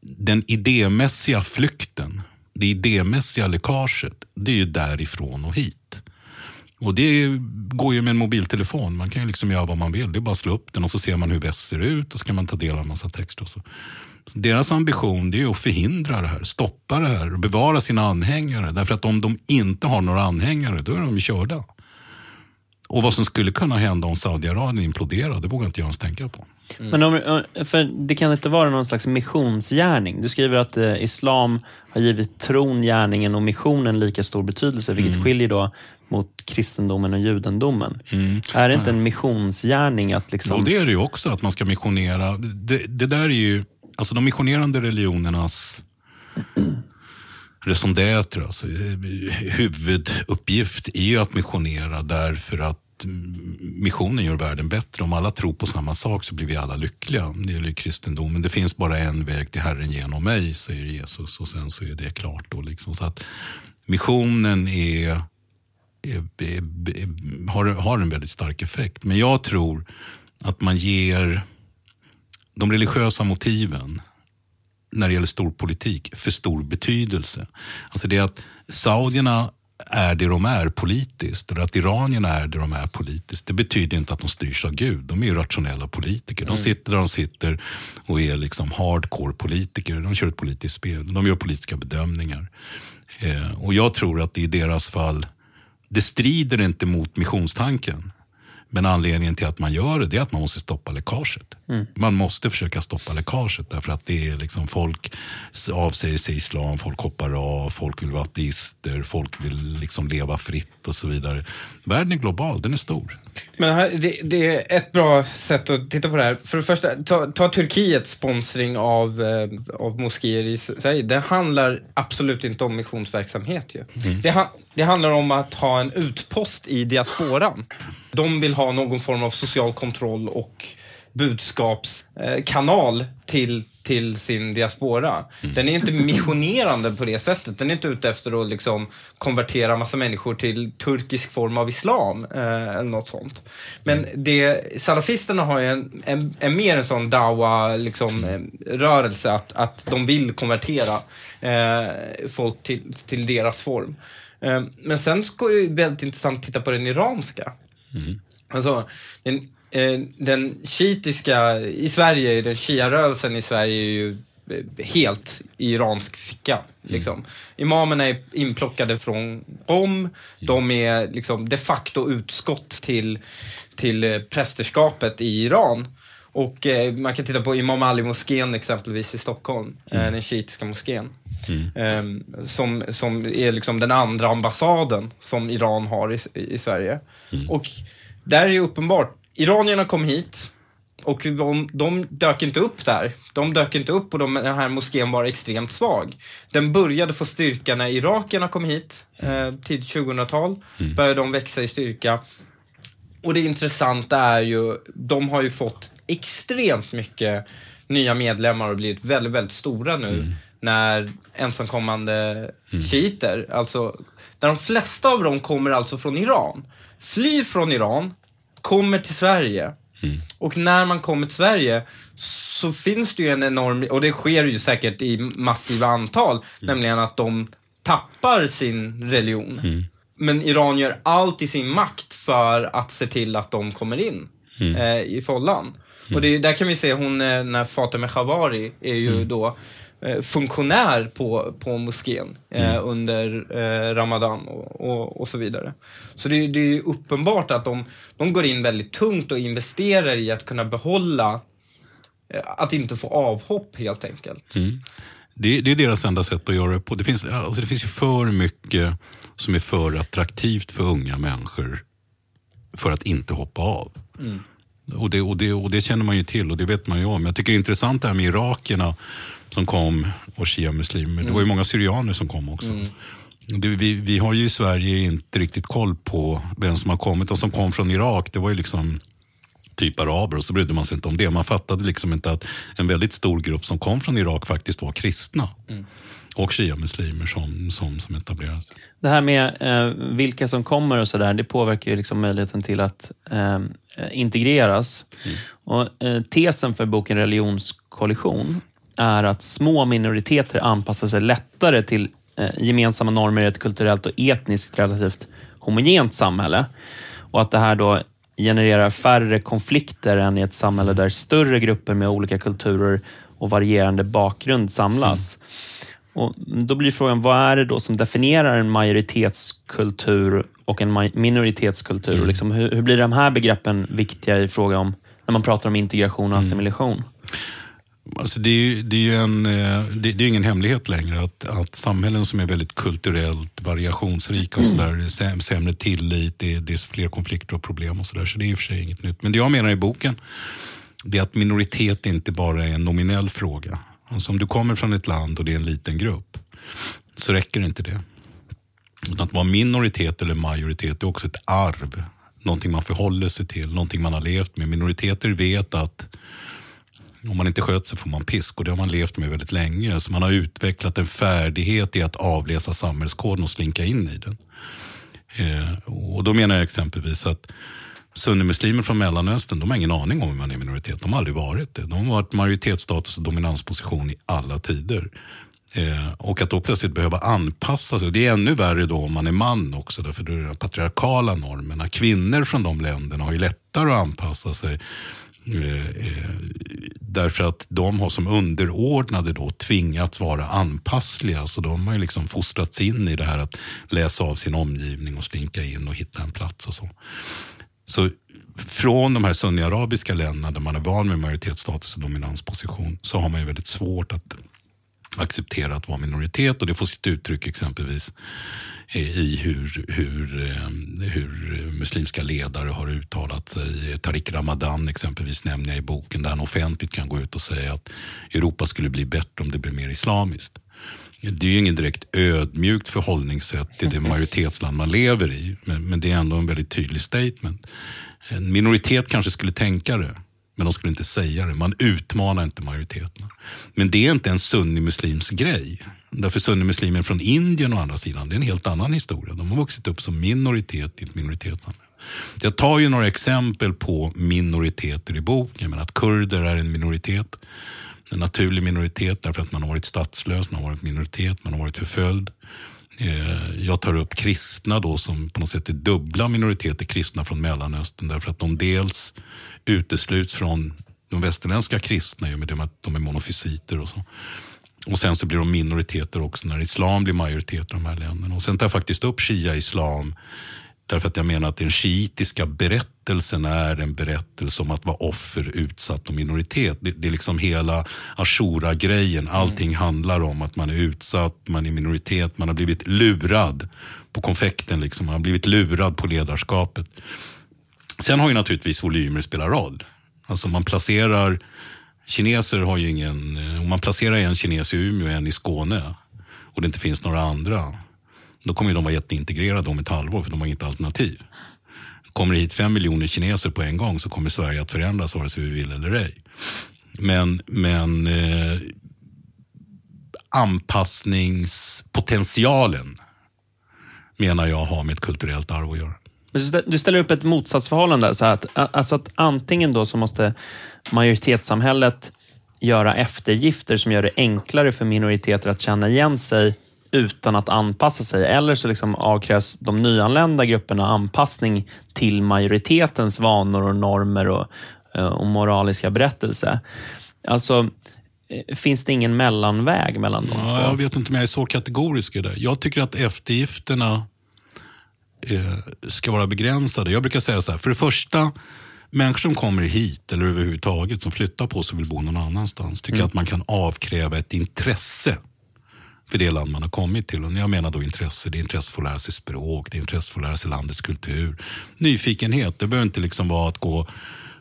den idémässiga flykten, det idémässiga läckaget, det är ju därifrån och hit. Och det går ju med en mobiltelefon. Man kan ju liksom göra vad man vill. Det är bara att slå upp den och så ser man hur väst ser ut och så kan man ta del av en massa text. Och så. Deras ambition är att förhindra det här, stoppa det här och bevara sina anhängare. Därför att om de inte har några anhängare, då är de körda. Och vad som skulle kunna hända om Saudiarabien imploderade, det vågar inte jag ens tänka på. Mm. Men om, för det kan inte vara någon slags missionsgärning. Du skriver att eh, islam har givit tron, gärningen och missionen lika stor betydelse, vilket mm. skiljer då mot kristendomen och judendomen. Mm. Är det inte en missionsgärning att liksom... Ja, det är det ju också, att man ska missionera. Det, det där är ju Alltså de missionerande religionernas raison d'être, alltså, huvuduppgift är ju att missionera därför att missionen gör världen bättre. Om alla tror på samma sak så blir vi alla lyckliga. Det gäller ju kristendomen. Det finns bara en väg till Herren genom mig, säger Jesus. Och sen så är det klart. Då liksom. så att missionen är, är, är, är, har, har en väldigt stark effekt. Men jag tror att man ger de religiösa motiven när det gäller storpolitik för stor betydelse. Alltså det att saudierna är det de är politiskt, eller att iranierna är det de är politiskt, det betyder inte att de styrs av Gud. De är ju rationella politiker. De mm. sitter där de sitter och är liksom hardcore politiker. De kör ett politiskt spel. De gör politiska bedömningar. Eh, och jag tror att i deras fall, det strider inte mot missionstanken. Men anledningen till att man gör det, det är att man måste stoppa läckaget. Mm. Man måste försöka stoppa läckaget därför att det är liksom folk avsäger sig islam, folk hoppar av, folk vill vara ateister, folk vill liksom leva fritt och så vidare. Världen är global, den är stor. Men här, det, det, är ett bra sätt att titta på det här. För det första, ta, ta Turkiets sponsring av, eh, av moskéer i Sverige. Det handlar absolut inte om missionsverksamhet. Ju. Mm. Det, det handlar om att ha en utpost i diasporan. De vill ha någon form av social kontroll och budskapskanal till, till sin diaspora. Mm. Den är inte missionerande på det sättet. Den är inte ute efter att liksom konvertera massa människor till turkisk form av islam eh, eller något sånt. Men mm. det, salafisterna har ju en, en, en mer en sån dawa liksom, mm. rörelse att, att de vill konvertera eh, folk till, till deras form. Eh, men sen är det väldigt intressant att titta på den iranska. Mm. Alltså, den, eh, den shiitiska, i Sverige, den shia-rörelsen i Sverige är ju eh, helt i iransk ficka. Mm. Liksom. Imamerna är inplockade från BOM. Mm. De är liksom de facto utskott till, till eh, prästerskapet i Iran. Och eh, man kan titta på Imam Ali-moskén exempelvis i Stockholm, eh, mm. den shiitiska moskén. Mm. Eh, som, som är liksom den andra ambassaden som Iran har i, i Sverige. Mm. Och där är det uppenbart, iranierna kom hit och de, de dök inte upp där. De dök inte upp och de, den här moskén var extremt svag. Den började få styrka när irakierna kom hit, eh, tidigt 2000-tal. Mm. Började de växa i styrka. Och det intressanta är ju, de har ju fått extremt mycket nya medlemmar och blivit väldigt, väldigt stora nu. Mm. När ensamkommande shiiter, alltså, där de flesta av dem kommer alltså från Iran, flyr från Iran, kommer till Sverige. Och när man kommer till Sverige så finns det ju en enorm, och det sker ju säkert i massiva antal, nämligen att de tappar sin religion. Men Iran gör allt i sin makt för att se till att de kommer in eh, i follan. Och det, där kan vi se hon, eh, när Fatemeh Shabari är ju då eh, funktionär på, på moskén eh, under eh, Ramadan och, och, och så vidare. Så det, det är ju uppenbart att de, de går in väldigt tungt och investerar i att kunna behålla, eh, att inte få avhopp helt enkelt. Det, det är deras enda sätt att göra det på. Det finns, alltså det finns ju för mycket som är för attraktivt för unga människor för att inte hoppa av. Och, det, och, det, och det känner man ju till och det vet man ju om. Jag tycker det är intressant det här med irakierna som kom och shia-muslimer. Det var ju många syrianer som kom också. Det, vi, vi har ju i Sverige inte riktigt koll på vem som har kommit. De som kom från Irak, det var ju liksom typ araber och så brydde man sig inte om det. Man fattade liksom inte att en väldigt stor grupp som kom från Irak faktiskt var kristna. Och shia-muslimer som, som, som etablerades. Det här med eh, vilka som kommer och sådär, det påverkar ju liksom möjligheten till att eh, integreras. Och, eh, tesen för boken Religionskollision är att små minoriteter anpassar sig lättare till eh, gemensamma normer i ett kulturellt och etniskt relativt homogent samhälle. Och att det här då genererar färre konflikter än i ett samhälle där större grupper med olika kulturer och varierande bakgrund samlas. Och då blir frågan, vad är det då som definierar en majoritetskultur och en minoritetskultur? Och liksom, hur, hur blir de här begreppen viktiga i fråga om när man pratar om integration och assimilation? Alltså det, är ju, det är ju en, eh, det, det är ingen hemlighet längre att, att samhällen som är väldigt kulturellt variationsrika och sådär, säm- sämre tillit, det, det är fler konflikter och problem och sådär. Så det är i och för sig inget nytt. Men det jag menar i boken, det är att minoritet inte bara är en nominell fråga. Alltså om du kommer från ett land och det är en liten grupp, så räcker inte det. Utan att vara minoritet eller majoritet är också ett arv. Någonting man förhåller sig till, någonting man har levt med. Minoriteter vet att om man inte sköter sig får man pisk och det har man levt med väldigt länge. Så man har utvecklat en färdighet i att avläsa samhällskoden och slinka in i den. Eh, och då menar jag exempelvis att sunnimuslimer från Mellanöstern, de har ingen aning om hur man är minoritet. De har aldrig varit det. De har varit majoritetsstatus och dominansposition i alla tider. Eh, och att då plötsligt behöva anpassa sig. Och det är ännu värre då om man är man också. Därför då är det de patriarkala normerna. Kvinnor från de länderna har ju lättare att anpassa sig. Eh, eh, därför att de har som underordnade då tvingats vara anpassliga. Så de har ju liksom fostrats in i det här att läsa av sin omgivning och slinka in och hitta en plats och så. Så från de här sunniarabiska länderna där man är van med majoritetsstatus och dominansposition så har man ju väldigt svårt att acceptera att vara minoritet och det får sitt uttryck exempelvis i hur, hur, eh, hur muslimska ledare har uttalat sig. Tariq Ramadan exempelvis nämner jag i boken där han offentligt kan gå ut och säga att Europa skulle bli bättre om det blev mer islamiskt. Det är ju ingen direkt ödmjukt förhållningssätt till det majoritetsland man lever i. Men, men det är ändå en väldigt tydlig statement. En minoritet kanske skulle tänka det. Men de skulle inte säga det. Man utmanar inte majoriteten. Men det är inte en sunnimuslims grej. Därför sunnimuslimer från Indien å andra sidan, det är en helt annan historia. De har vuxit upp som minoritet i ett minoritetssamhälle. Jag tar ju några exempel på minoriteter i boken. Men att kurder är en minoritet. En naturlig minoritet därför att man har varit statslös, man har varit minoritet, man har varit förföljd. Eh, Jag tar upp kristna då som på något sätt är dubbla minoriteter, kristna från Mellanöstern. Därför att de dels utesluts från de västerländska kristna i och med att de är monofysiter och så. Och sen så blir de minoriteter också när islam blir majoritet i de här länderna. Och sen tar jag faktiskt upp shia-islam därför att jag menar att den shiitiska berättelsen är en berättelse om att vara offer, utsatt och minoritet. Det, det är liksom hela ashura-grejen. Allting handlar om att man är utsatt, man är minoritet, man har blivit lurad på konfekten. Liksom. Man har blivit lurad på ledarskapet. Sen har ju naturligtvis volymer spelar roll. Alltså man placerar, kineser har ju ingen, eh, om man placerar en kines i Umeå och en i Skåne och det inte finns några andra, då kommer ju de vara jätteintegrerade om ett halvår för de har inget alternativ. Kommer det hit fem miljoner kineser på en gång så kommer Sverige att förändras vare sig vi vill eller ej. Men, men eh, anpassningspotentialen menar jag har med ett kulturellt arv att göra. Du ställer upp ett motsatsförhållande. Så att, alltså att antingen då så måste majoritetssamhället göra eftergifter som gör det enklare för minoriteter att känna igen sig utan att anpassa sig. Eller så liksom avkrävs de nyanlända grupperna anpassning till majoritetens vanor och normer och, eh, och moraliska berättelse. Alltså, eh, finns det ingen mellanväg mellan dem? Ja, jag vet inte om jag är så kategorisk i det. Jag tycker att eftergifterna eh, ska vara begränsade. Jag brukar säga så här, för det första, människor som kommer hit eller överhuvudtaget som flyttar på sig och vill bo någon annanstans, tycker mm. att man kan avkräva ett intresse för det land man har kommit till. Och när jag menar då intresse, det är intresse för att lära sig språk, det är intresse för att lära sig landets kultur. Nyfikenhet, det behöver inte liksom vara att gå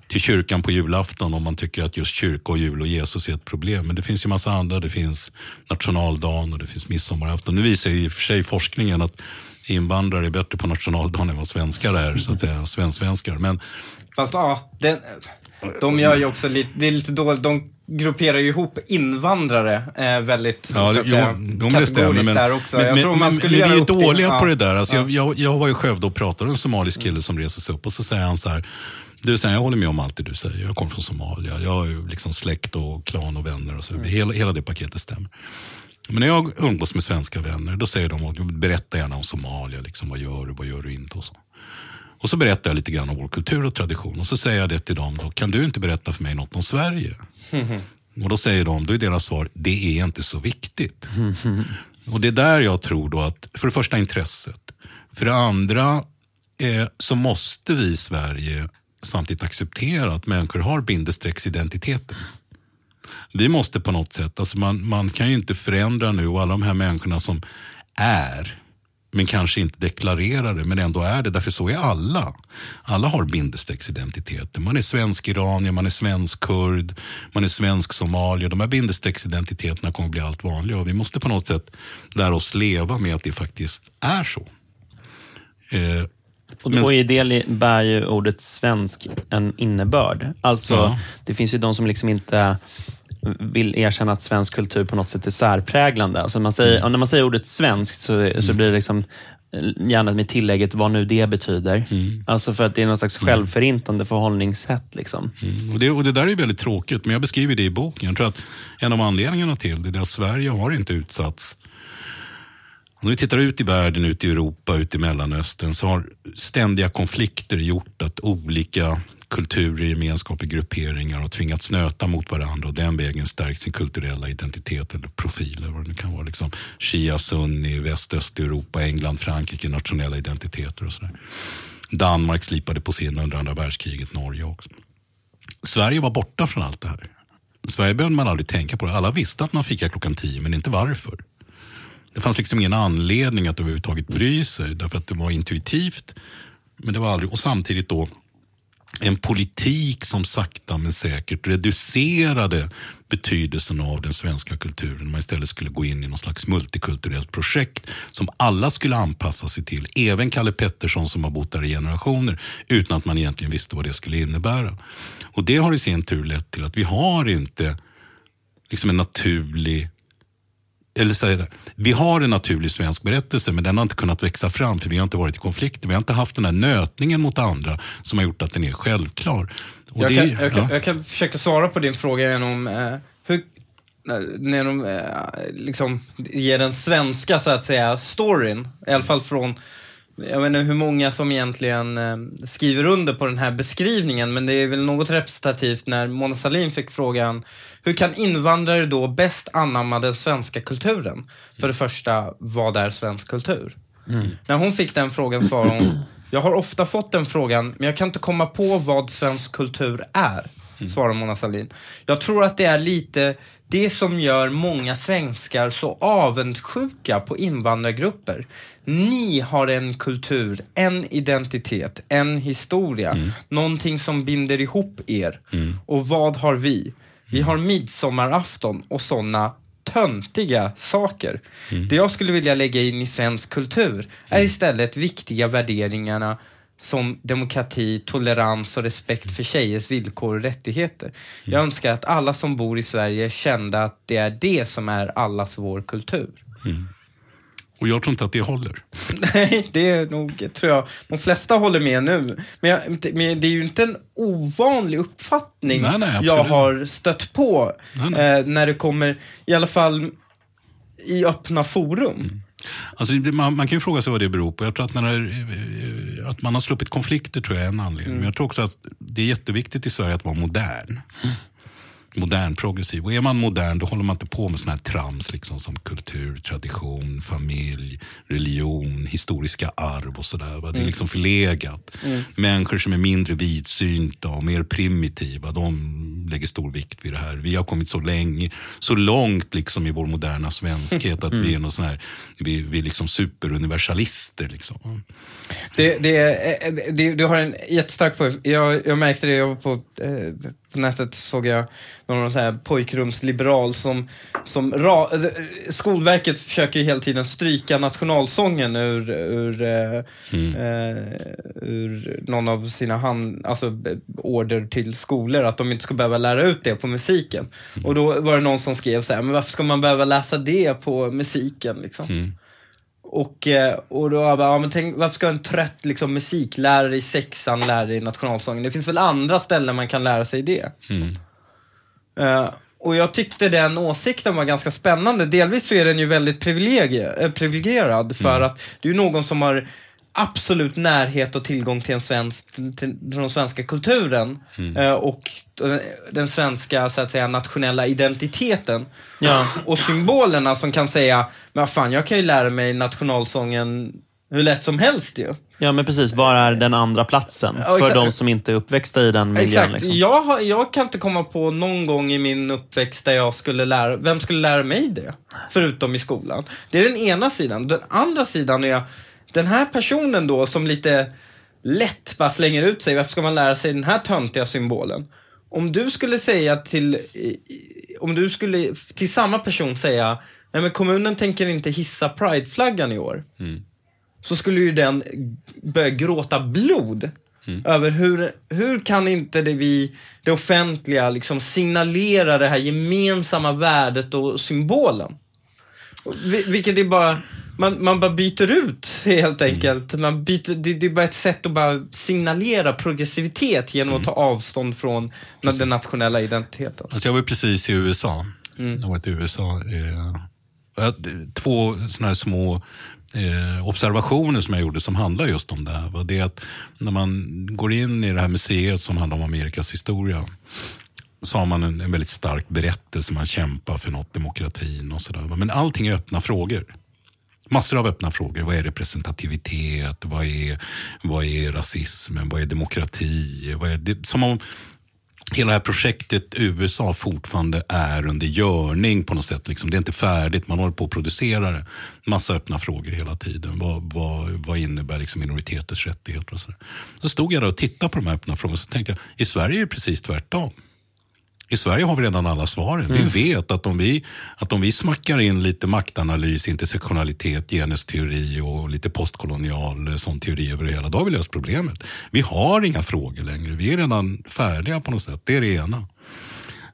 till kyrkan på julafton om man tycker att just kyrka och jul och Jesus är ett problem. Men det finns ju massa andra. Det finns nationaldagen och det finns midsommarafton. Nu visar ju i och för sig forskningen att invandrare är bättre på nationaldagen än vad svenskar är, så att säga, svensvenskar. Men, Fast ja, den, de gör ju också lite, det är lite dåligt, de grupperar ju ihop invandrare eh, väldigt ja, så att jo, säga, jo, det stämmer, men, där också. Men, jag tror man skulle men, vi är dåliga det. på det där. Alltså, ja. jag, jag var i Skövde och pratade med en somalisk kille som reser sig upp och så säger han så här du säger, jag håller med om allt det du säger. Jag kommer från Somalia. Jag har ju liksom släkt och klan och vänner. Och så. Mm. Hela, hela det paketet stämmer. Men när jag umgås med svenska vänner, då säger de, berätta gärna om Somalia. Liksom, vad gör du, vad gör du inte? Och så. Och så berättar jag lite grann om vår kultur och tradition. Och så säger jag det till dem, då, kan du inte berätta för mig något om Sverige? Och då säger de, då är deras svar, det är inte så viktigt. Och det är där jag tror då att, för det första intresset. För det andra eh, så måste vi i Sverige samtidigt acceptera att människor har bindestrecksidentiteter. Vi måste på något sätt, alltså man, man kan ju inte förändra nu och alla de här människorna som är men kanske inte deklarerar det, men ändå är det. Därför så är alla. Alla har bindestrecksidentiteter. Man är svensk-iranier, man är svensk-kurd, man är svensk-somalier. De här bindestrecksidentiteterna kommer bli allt vanligare och vi måste på något sätt lära oss leva med att det faktiskt är så. Eh, och, men, och i det bär ju ordet svensk en innebörd. Alltså, ja. det finns ju de som liksom inte vill erkänna att svensk kultur på något sätt är särpräglande. Alltså man säger, mm. När man säger ordet svenskt så, mm. så blir det liksom eh, gärna med tillägget vad nu det betyder. Mm. Alltså för att det är någon slags mm. självförintande förhållningssätt. Liksom. Mm. Och, det, och det där är väldigt tråkigt, men jag beskriver det i boken. Jag tror att en av anledningarna till det är att Sverige har inte utsatts om vi tittar ut i världen, ut i Europa, ut i Mellanöstern så har ständiga konflikter gjort att olika kulturer, gemenskaper, grupperingar har tvingats nöta mot varandra och den vägen stärkt sin kulturella identitet eller profil. Eller vad det kan vara. Liksom Shia, Sunni, Väst, Östeuropa, England, Frankrike, nationella identiteter och sådär. Danmark slipade på sin under andra världskriget, Norge också. Sverige var borta från allt det här. Sverige behövde man aldrig tänka på det. Alla visste att man fikade klockan tio, men inte varför. Det fanns liksom ingen anledning att överhuvudtaget bry sig, därför att det var intuitivt. Men det var aldrig, och samtidigt då en politik som sakta men säkert reducerade betydelsen av den svenska kulturen. Man istället skulle gå in i någon slags multikulturellt projekt som alla skulle anpassa sig till. Även Kalle Pettersson som har bott där i generationer utan att man egentligen visste vad det skulle innebära. Och Det har i sin tur lett till att vi har inte liksom en naturlig eller så här, vi har en naturlig svensk berättelse men den har inte kunnat växa fram för vi har inte varit i konflikter. Vi har inte haft den här nötningen mot andra som har gjort att den är självklar. Jag, det, kan, jag, kan, jag, kan, försöka svara på din fråga genom eh, hur, när de eh, liksom ger den svenska så att säga storyn, i alla fall från jag vet inte hur många som egentligen eh, skriver under på den här beskrivningen, men det är väl något representativt när Mona Sahlin fick frågan hur kan invandrare då bäst anamma den svenska kulturen? För det första, vad är svensk kultur? Mm. När hon fick den frågan svarade hon, jag har ofta fått den frågan, men jag kan inte komma på vad svensk kultur är, mm. svarar Mona Sahlin. Jag tror att det är lite det som gör många svenskar så avundsjuka på invandrargrupper. Ni har en kultur, en identitet, en historia, mm. någonting som binder ihop er. Mm. Och vad har vi? Vi har midsommarafton och sådana töntiga saker. Mm. Det jag skulle vilja lägga in i svensk kultur är mm. istället viktiga värderingarna som demokrati, tolerans och respekt för tjejers villkor och rättigheter. Jag önskar att alla som bor i Sverige kände att det är det som är allas vår kultur. Och jag tror inte att det håller. Nej, det är nog, tror jag, de flesta håller med nu. Men, jag, men det är ju inte en ovanlig uppfattning Nej, nej, jag har stött på Nej. Eh, när det kommer, i alla fall i öppna forum. Alltså, det- man, man kan ju fråga sig vad det beror på. Jag tror att, när eh, att man har sluppit konflikter tror jag är en anledning. Men jag tror också att det är jätteviktigt i Sverige att vara modern. Modern, progressiv. Och är man modern då håller man inte på med såna här trams liksom, som kultur, tradition, familj, religion, historiska arv och sådär. va. Det är liksom förlegat. Människor som är mindre vidsynta och mer primitiva, de lägger stor vikt vid det här. Vi har kommit så länge, så långt liksom i vår moderna svenskhet att vi är någon sån här, vi, vi är liksom superuniversalister. Liksom. Det, det, är- det, du har en jättestark poäng. Jag, jag märkte det, jag var på, eh, på nätet såg jag någon sån här pojkrumsliberal som, som ra, eh, Skolverket försöker ju hela tiden stryka nationalsången ur, ur, eh, eh, ur någon av sina hand, alltså, b- order till skolor, att de inte ska behöva lära ut det på musiken. Och då var det någon som skrev så här, men varför ska man behöva läsa det på musiken liksom? Och, eh, och då jag bara, ja, men tänk, varför ska en trött liksom, musiklärare i sexan lära dig nationalsången? Det finns väl andra ställen man kan lära sig det? Eh, och jag tyckte den åsikten var ganska spännande. Delvis så är den ju väldigt eh, privilegierad för att det är ju någon som har absolut närhet och tillgång till, en svensk, till, till den svenska kulturen eh, och den, svenska så att säga, nationella identiteten. Ja. Och symbolerna som kan säga, men fan, jag kan ju lära mig nationalsången hur lätt som helst ju. Ja, men precis. Var är den andra platsen Ja, för de som inte är uppväxta i den miljön? Exakt. Liksom? Jag, har, jag kan inte komma på någon gång i min uppväxt där jag skulle lära, vem skulle lära mig det? Förutom i skolan. Det är den ena sidan. Den andra sidan är, den här personen då som lite lätt bara slänger ut sig, varför ska man lära sig den här töntiga symbolen? Om du skulle säga till, om du skulle till samma person säga, nej men kommunen tänker inte hissa prideflaggan i år så skulle ju den börja gråta blod över hur, hur kan inte det vi, det offentliga, liksom signalera det här gemensamma värdet och symbolen. Vilket är bara, man, man bara byter ut helt enkelt. Man byter, det, det är bara ett sätt att bara signalera progressivitet genom att ta avstånd från den nationella identiteten. Alltså jag var precis i USA. Jag var i USA. Eh, två såna här små eh, observationer som jag gjorde som handlar just om det här. Det är att när man går in i det här museet som handlar om Amerikas historia så har man en, en väldigt stark berättelse, man kämpar för något, demokratin och sådär. Men allting är öppna frågor. Massor av öppna frågor. Vad är representativitet? Vad är, vad är rasismen? Vad är demokrati? Vad är det? Som om hela det här projektet USA fortfarande är under görning på något sätt. Liksom. Det är inte färdigt, man håller på att producera det. Massa öppna frågor hela tiden. Vad, vad, vad innebär liksom minoriteters rättigheter och så. Så stod jag där och tittade på de här öppna frågorna och så tänkte jag, i Sverige är det precis tvärtom. I Sverige har vi redan alla svaren. Vi vet att om vi, att om vi smackar in lite maktanalys, intersektionalitet, genesteori och lite postkolonial eh, sån teori över det hela, då har vi löst problemet. Vi har inga frågor längre. Vi är redan färdiga på något sätt. Det är det ena.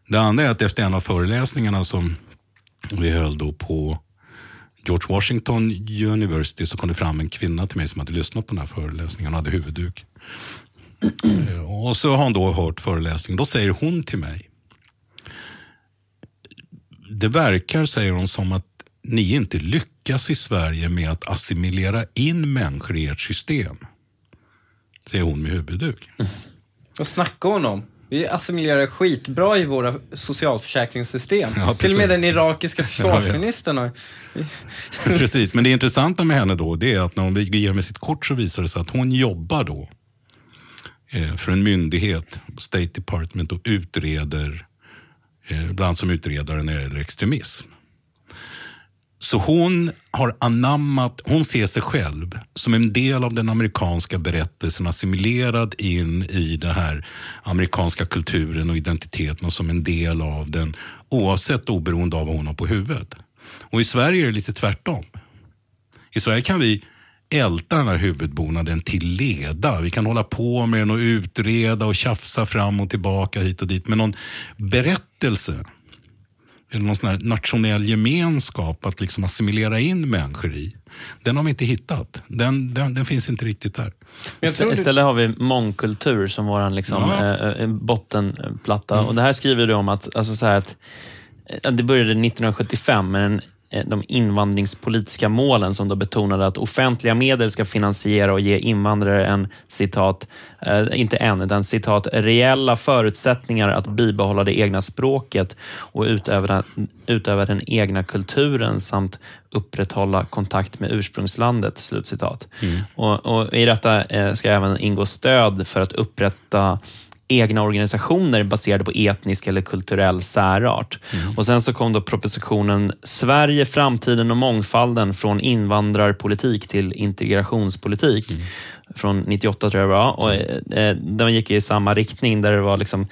Det andra är att efter en av föreläsningarna som vi höll då på George Washington University så kom det fram en kvinna till mig som hade lyssnat på den här föreläsningen och hade huvudduk. Eh, Och så har hon då hört föreläsningen. Då säger hon till mig. Det verkar, säger hon, som att ni inte lyckas i Sverige med att assimilera in människor i ert system. Säger hon med huvudduk. Och snacka hon om. Vi assimilerar skitbra i våra socialförsäkringssystem. Ja, Till och med den irakiska försvarsministern har... Precis, men det intressanta med henne då det är att när hon ger mig sitt kort så visar det sig att hon jobbar då eh, för en myndighet, State Department, och utreder, Eh, bland annat som utredare när det gäller extremism. Så hon har anammat, hon ser sig själv som en del av den amerikanska berättelsen, assimilerad in i den här amerikanska kulturen och identiteten och som en del av den, oavsett oberoende av vad hon har på huvudet. Och i Sverige är det lite tvärtom. I Sverige kan vi älta den här huvudbonaden till leda. Vi kan hålla på med den och utreda och tjafsa fram och tillbaka hit och dit. Men någon berättelse eller någon sån här nationell gemenskap att liksom assimilera in människor i. Den har vi inte hittat. Den, den, den finns inte riktigt där. Istället har vi mångkultur som vår liksom, ja. äh, bottenplatta. Mm. Och det här skriver du om att, alltså så att det började 1975 med en Eh, de invandringspolitiska målen som då betonade att offentliga medel ska finansiera och ge invandrare en, citat, eh, inte en, utan citat, reella förutsättningar att bibehålla det egna språket och utöva, utöva den egna kulturen samt upprätthålla kontakt med ursprungslandet. Slutcitat. Mm. Och, och I detta eh, ska även ingå stöd för att upprätta egna organisationer baserade på etnisk eller kulturell särart. Mm. Och Sen så kom då propositionen Sverige, framtiden och mångfalden från invandrarpolitik till integrationspolitik mm. från 98 tror jag det var. Och, eh, den gick i samma riktning där det var liksom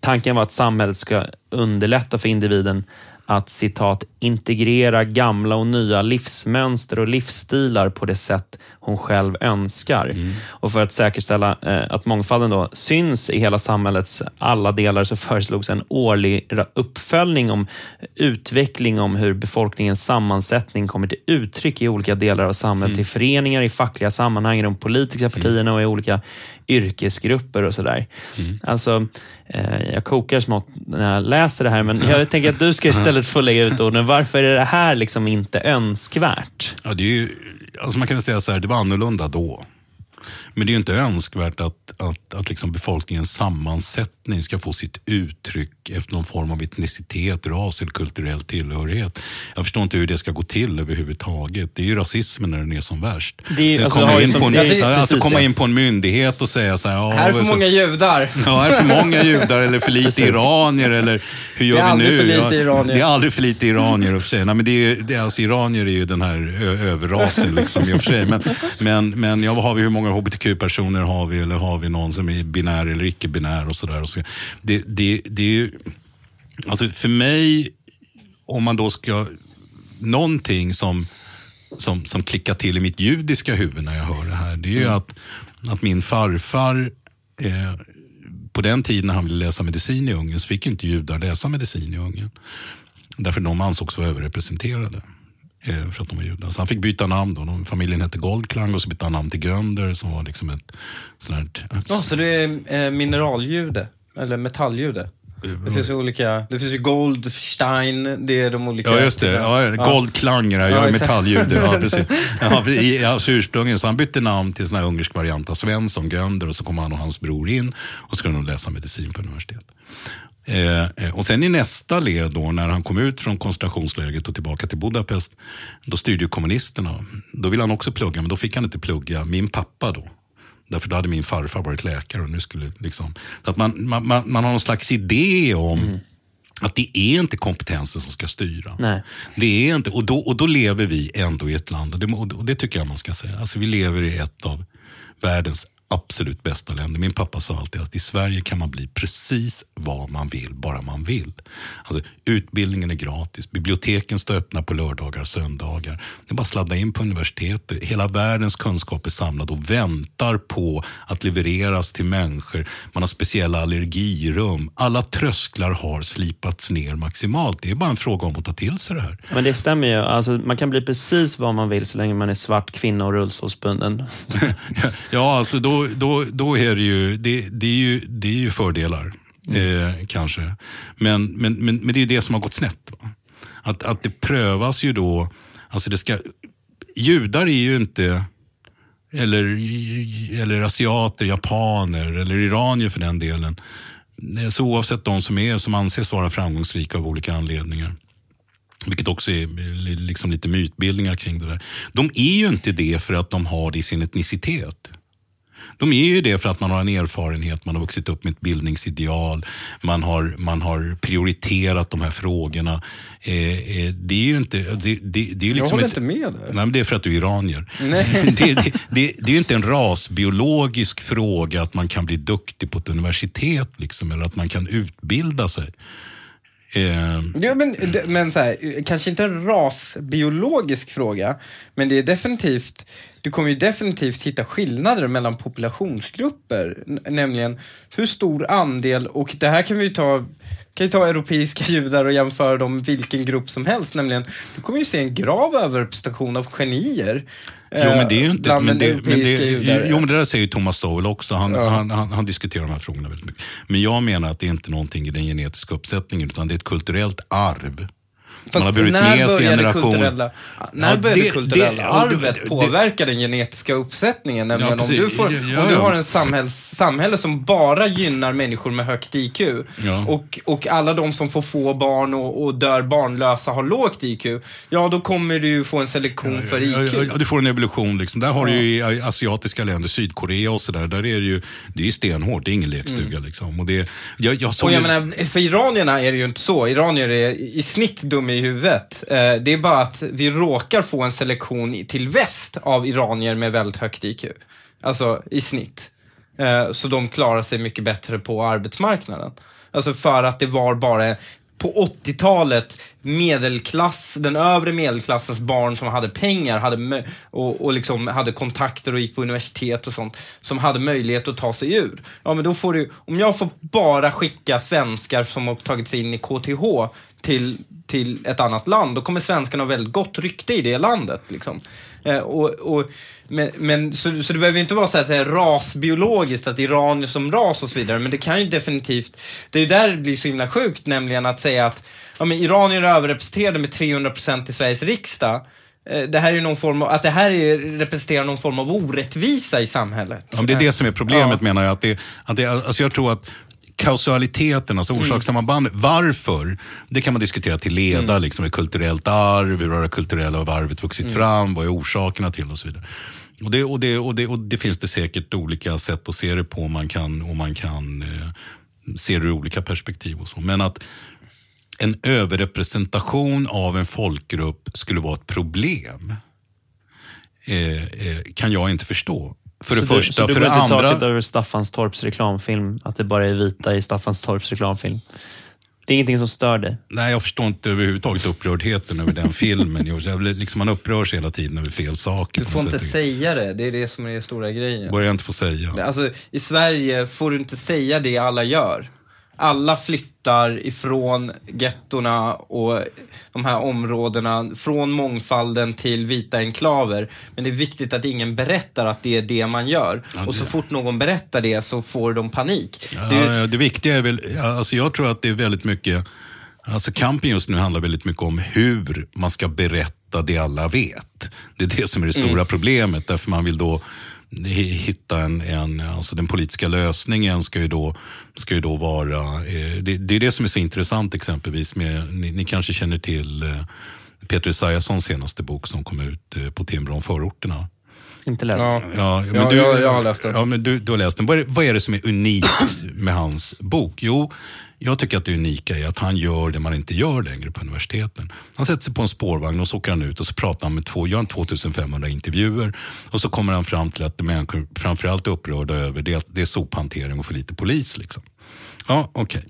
Tanken var att samhället ska underlätta för individen att citat integrera gamla och nya livsmönster och livsstilar på det sätt hon själv önskar. Mm. Och för att säkerställa eh, att mångfalden då syns i hela samhällets alla delar så föreslogs en årlig uppföljning om utveckling om hur befolkningens sammansättning kommer till uttryck i olika delar av samhället, mm. i föreningar, i fackliga sammanhang, i de politiska mm. partierna och i olika yrkesgrupper och sådär. Mm. Alltså, Eh, jag kokar smått när jag läser det här, men jag tänker att du ska istället få lägga ut orden. Varför är det här liksom inte önskvärt? Ja, det är ju, alltså man kan väl säga så här, det var annorlunda då. Men det är ju inte önskvärt att, att, att liksom befolkningens sammansättning ska få sitt uttryck efter någon form av etnicitet, ras eller kulturell tillhörighet. Jag förstår inte hur det ska gå till överhuvudtaget. Det är ju rasismen när den är som värst. Det är, alltså, komma, in, på en, det, alltså, komma in på en myndighet och säga så här. Ja, här är för så, många judar. Ja, här är för många judar eller för lite iranier. Eller hur gör vi nu? Iranier. det är aldrig för lite iranier och för sig. Nej, men det är, det är, alltså, iranier är ju den här överrasen liksom, i och för sig. Men, men, men ja, har vi, hur många hbtq-personer har vi? Eller har vi någon som är binär eller icke-binär och sådär. Så det, det, det är ju, alltså för mig, om man då ska, någonting som, som, som klickar till i mitt judiska huvud när jag hör det här, det är ju mm. att, att min farfar eh, på den tiden när han ville läsa medicin i Ungern så fick inte judar läsa medicin i Ungern. Därför de ansågs vara överrepresenterade. Eh, för att de var judar. Så han fick byta namn. Då. Familjen hette Goldklang och så bytte han namn till Gönder som var liksom ett sånt här... Ja, så det är eh, mineraljude? Eller metalljude? Det finns ju olika, det finns ju Goldstein, det är de olika. Ja, just det. Ja, Goldklang är jag är metalljude. Ja, precis. Ja, alltså ursprungligen, så han bytte namn till en ungersk variant av Svensson, Gönder och så kom han och hans bror in och skulle de läsa medicin på universitet. Eh, eh, och sen i nästa led då, när han kom ut från koncentrationslägret och tillbaka till Budapest, då styrde ju kommunisterna. Då ville han också plugga, men då fick han inte plugga. Min pappa då, Därför då hade min farfar varit läkare. Och nu skulle liksom, så att man, man, man, man har någon slags idé om mm. att det är inte kompetensen som ska styra. Nej. Det är inte, och, då, och då lever vi ändå i ett land, och det, och det tycker jag man ska säga. Alltså vi lever i ett av världens absolut bästa länder. Min pappa sa alltid att i Sverige kan man bli precis vad man vill, bara man vill. Alltså, utbildningen är gratis, biblioteken står öppna på lördagar och söndagar. Det är bara att sladda in på universitetet. Hela världens kunskap är samlad och väntar på att levereras till människor. Man har speciella allergirum. Alla trösklar har slipats ner maximalt. Det är bara en fråga om att ta till sig det här. Men det stämmer ju. Alltså, man kan bli precis vad man vill så länge man är svart, kvinna och rullstolsbunden. ja, alltså då då, då, är det ju, det, det, är ju, det är ju fördelar. Eh, kanske. Men, men, men, men det är det som har gått snett. Va? Att, att det prövas ju då, alltså det ska, judar är ju inte, eller, eller asiater, japaner eller iranier för den delen. Så oavsett de som är, som anses vara framgångsrika av olika anledningar. Vilket också är liksom lite mytbildningar kring det där. De är ju inte det för att de har det i sin etnicitet. De är ju det för att man har en erfarenhet, man har vuxit upp med ett bildningsideal, man har, man har prioriterat de här frågorna. Eh, eh, det är ju inte... Det, det, det är liksom jag håller ett, inte med där. Nej, det är för att du är iranier. det, det, det, det är ju inte en rasbiologisk fråga att man kan bli duktig på ett universitet, liksom, eller att man kan utbilda sig. Eh, Ja, men, men så här, kanske inte en rasbiologisk fråga, men det är definitivt, du kommer ju definitivt hitta skillnader mellan populationsgrupper. Nämligen hur stor andel, och det här kan vi ju ta kan ju ta europeiska judar och jämföra dem med vilken grupp som helst, nämligen du kommer ju se en grav överrepresentation av genier. Jo, men det är ju eh, inte... Men det, men det, judar. jo, men det där säger ju Thomas Sowell också. Han, han, han, han diskuterar de här frågorna väldigt mycket. Men jag menar att det är inte någonting i den genetiska uppsättningen, utan det är ett kulturellt arv. Man har burit när med sig började generation... kulturella, när Ja, började det- kulturella det- ja, arvet det- påverka den genetiska uppsättningen? Nämligen om, precis. du får, Ja, ja, om du ja. har en samhälls, samhälle som bara gynnar människor med högt IQ Ja. och, och alla de som får få barn och, och dör barnlösa har lågt IQ, ja då kommer du få en selektion för Ja, IQ. ja, ja, du får en evolution. Liksom. Där har du ju i asiatiska länder, Sydkorea och sådär, där är det ju det är stenhårt. Det är ingen lekstuga. Liksom. Och det, jag, jag Mm. Och jag ju- menar, för iranierna är det ju inte så. Iranier är i snitt dumma i huvudet. Eh, Det är bara att vi råkar få en selektion till väst av iranier med väldigt högt IQ. Alltså i snitt. Eh, Så de klarar sig mycket bättre på arbetsmarknaden. Alltså för att det var bara på 80-talet medelklass, den övre medelklassens barn som hade pengar hade och, och liksom hade kontakter och gick på universitet och sånt, som hade möjlighet att ta sig ur. Ja, men då får du, om jag får bara skicka svenskar som har tagit sig in i KTH till, till ett annat land, då kommer svenskarna ha väldigt gott rykte i det landet. Liksom. Eh, och, och, men, men, så, så det behöver inte vara så att det är rasbiologiskt, att iranier som ras och så vidare, men det kan ju definitivt, det är ju där det blir så himla sjukt, nämligen att säga att ja, men iranier är överrepresenterade med 300% i Sveriges riksdag. Eh, Det här är någon form av, att det här är, representerar någon form av orättvisa i samhället. Ja, det är det som är problemet Ja. menar jag. Att det, att det, alltså jag tror att kausaliteten, alltså orsakssammanbandet, varför? Det kan man diskutera till leda, liksom ett kulturellt arv, hur har det kulturella arvet vuxit fram, vad är orsakerna till och så vidare. Och det, och, det, och, det, och det finns det säkert olika sätt att se det på, man kan, och man kan eh, se det ur olika perspektiv och så. Men att en överrepresentation av en folkgrupp skulle vara ett problem eh, eh, kan jag inte förstå. För det så du, första. så du för går det inte andra. taket över Staffanstorps reklamfilm, att det bara är vita i Staffanstorps reklamfilm. Det är ingenting som stör dig. Nej, jag förstår inte överhuvudtaget upprördheten över den filmen. Jag blir- liksom, man upprörs hela tiden över fel saker. Du får inte sätt. säga det, det är det som är den stora grejen. börjar jag inte få säga. Alltså, i Sverige får du inte säga det alla gör. Alla flyttar ifrån gettorna och de här områdena, från mångfalden till vita enklaver. Men det är viktigt att ingen berättar att det är det man gör. Ja, Och så det- fort någon berättar det så får de panik. Ja, Det det viktiga är väl, alltså jag tror att det är väldigt mycket, alltså kampen just nu handlar väldigt mycket om hur man ska berätta det alla vet. Det är det som är det stora problemet, därför man vill då hitta en, en alltså den politiska lösningen ska ju då, ska ju då vara, eh, det, det är det som är så intressant exempelvis med, ni, ni kanske känner till eh, Peter Esaiassons senaste bok som kom ut eh, på Timbro om förorterna. Inte läst. Ja. Ja, men Ja, du, jag- jag har läst den. Ja, men du, du har läst den. Vad är, vad är det som är unikt med hans bok? Jo, jag tycker att det unika är att han gör det man inte gör längre på universiteten. Han sätter sig på en spårvagn och så åker han ut och så pratar han med två, gör han 2500 intervjuer och så kommer han fram till att människor framförallt är upprörda över det, det är sophantering och för lite polis. Liksom. Ja, okej.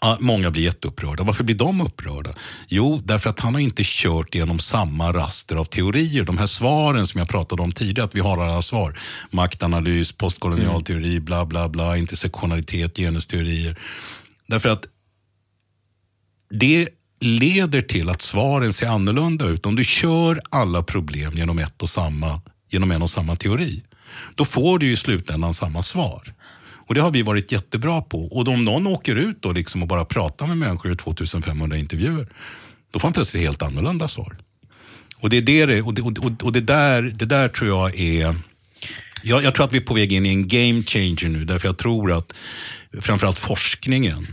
Ja, många blir jätteupprörda. Varför blir de upprörda? Jo, därför att han har inte kört genom samma raster av teorier. De här svaren som jag pratade om tidigare, att vi har alla svar. Maktanalys, postkolonial teori, bla bla bla, intersektionalitet, genusteorier. Därför att det leder till att svaren ser annorlunda ut. Om du kör alla problem genom, ett och samma, genom en och samma teori, då får du ju i slutändan samma svar. Och Det har vi varit jättebra på. Och om någon åker ut då liksom och bara pratar med människor i 2500 intervjuer, då får han plötsligt helt annorlunda svar. Och det, är det, det- och det, och, och det, där, det där tror jag är... Jag, jag tror att vi är på väg in i en game changer nu, därför jag tror att framförallt forskningen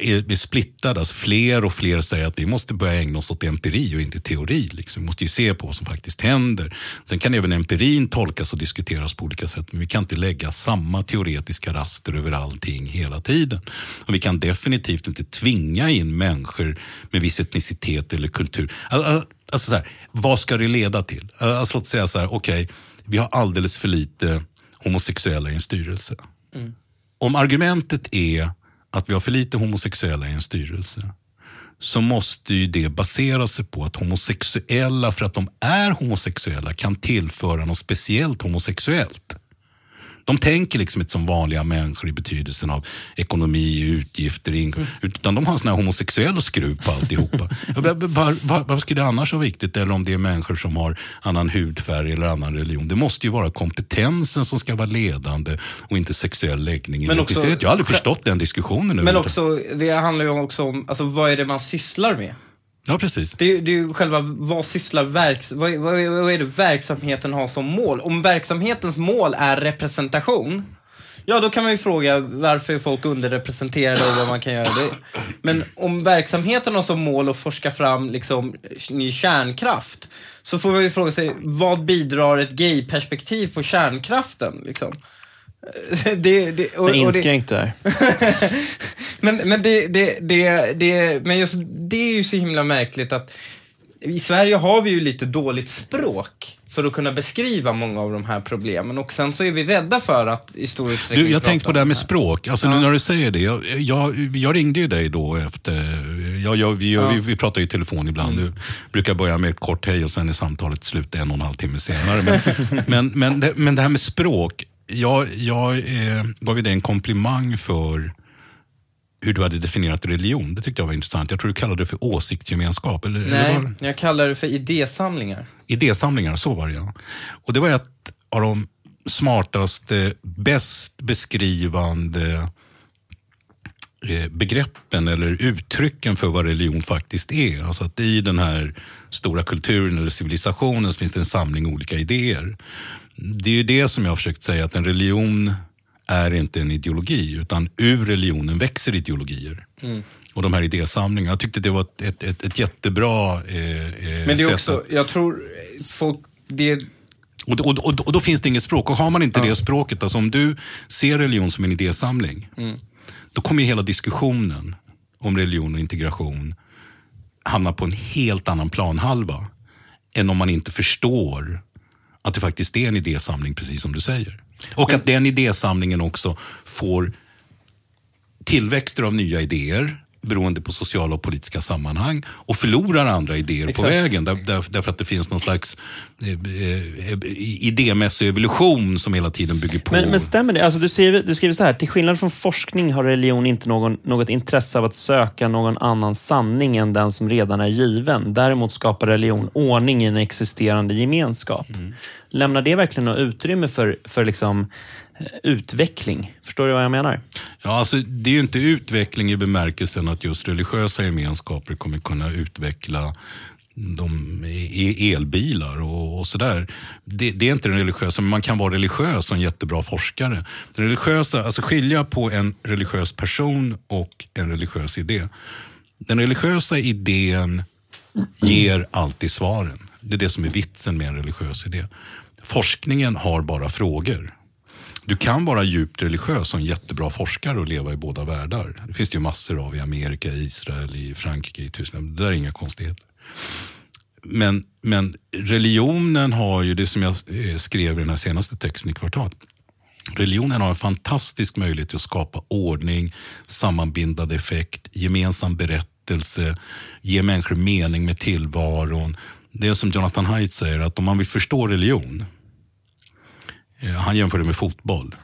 är, är splittad. Alltså fler och fler säger att vi måste börja ägna oss åt empiri och inte teori. Liksom. Vi måste ju se på vad som faktiskt händer. Sen kan även empirin tolkas och diskuteras på olika sätt, men vi kan inte lägga samma teoretiska raster över allting hela tiden. Och vi kan definitivt inte tvinga in människor med viss etnicitet eller kultur. Alltså, alltså så här, vad ska det leda till? Alltså, låt säga så här, okej, vi har alldeles för lite homosexuella i en styrelse. Om argumentet är att vi har för lite homosexuella i en styrelse så måste ju det basera sig på att homosexuella, för att de är homosexuella, kan tillföra något speciellt homosexuellt. De tänker liksom inte som vanliga människor i betydelsen av ekonomi, utgifter, inkomst. Utan de har en sån här homosexuell skruv på alltihopa. Var, var, varför skulle det annars vara viktigt? Eller om det är människor som har annan hudfärg eller annan religion. Det måste ju vara kompetensen som ska vara ledande och inte sexuell läggning. Men också, jag har aldrig förstått den diskussionen. Men också, det handlar ju också om, alltså, vad är det man sysslar med? Ja, precis. Det, det är ju själva, vad sysslar verks, vad, vad, vad är det verksamheten har som mål? Om verksamhetens mål är representation, ja då kan man ju fråga varför är folk underrepresenterade och vad man kan göra. Det. Men om verksamheten har som mål att forska fram liksom, ny kärnkraft, så får man ju fråga sig, vad bidrar ett gay-perspektiv på kärnkraften? Liksom? Det, det, och, inskränkt där. men men, det, det, det, det, men just det är ju så himla märkligt att i Sverige har vi ju lite dåligt språk för att kunna beskriva många av de här problemen och sen så är vi rädda för att i stor utsträckning du, Jag tänkte på det här med språk, alltså ja. nu när du säger det. Jag, jag, jag, ringde ju dig då efter, jag, jag, vi, ja. vi, vi pratar ju i telefon ibland. Mm. Du brukar börja med ett kort hej och sen är samtalet slut en och en halv timme senare. Men, men, men, det, men det här med språk, jag, jag eh, gav ju dig en komplimang för hur du hade definierat religion. Det tyckte jag var intressant. Jag tror du kallade det för åsiktsgemenskap. Eller, Nej, eller jag kallade det för idésamlingar. Idésamlingar, så var det ja. Och det var ett av de smartaste, bäst beskrivande eh, begreppen eller uttrycken för vad religion faktiskt är. Alltså att i den här stora kulturen eller civilisationen så finns det en samling olika idéer det är ju det som jag har försökt säga, att en religion är inte en ideologi, utan ur religionen växer ideologier. Mm. Och de här idésamlingarna, jag tyckte det var ett, ett, ett, ett jättebra eh, eh Men det är också, att... jag tror folk, det och, och, och, och, då finns det inget språk. Och har man inte ja. det språket, alltså om du ser religion som en idésamling, mm. då kommer hela diskussionen om religion och integration hamna på en helt annan planhalva. Än om man inte förstår att det faktiskt är en idésamling, precis som du säger. Och att den idésamlingen också får tillväxter av nya idéer beroende på sociala och politiska sammanhang och förlorar andra idéer Exakt. på vägen där, där, därför att det finns någon slags eh, eh, idémässig evolution som hela tiden bygger på. Men, men stämmer det? Alltså, du, skriver, du skriver så här, till skillnad från forskning har religion inte någon, något intresse av att söka någon annan sanning än den som redan är given. Däremot skapar religion ordning i en existerande gemenskap. Mm. Lämnar det verkligen något utrymme för, för liksom, utveckling. Förstår du vad jag menar? Ja, alltså, det är ju inte utveckling i bemärkelsen att just religiösa gemenskaper kommer kunna utveckla de e-, e-, elbilar och, och sådär. Det, det, är inte den religiösa, men man kan vara religiös som jättebra forskare. Den religiösa, alltså skilja på en religiös person och en religiös idé. Den religiösa idén ger alltid svaren. Det är det som är vitsen med en religiös idé. Forskningen har bara frågor. Du kan vara djupt religiös och en jättebra forskare och leva i båda världar. Det finns det ju massor av i Amerika, i Israel, i Frankrike, i Tyskland. Det där är inga konstigheter. Men, men religionen har ju det som jag eh, skrev i den här senaste texten i kvartal. Religionen har en fantastisk möjlighet att skapa ordning, sammanbindande effekt, gemensam berättelse, ge människor mening med tillvaron. Det är som Jonathan Haidt säger, att om man vill förstå religion Eh, han jämför det med fotboll.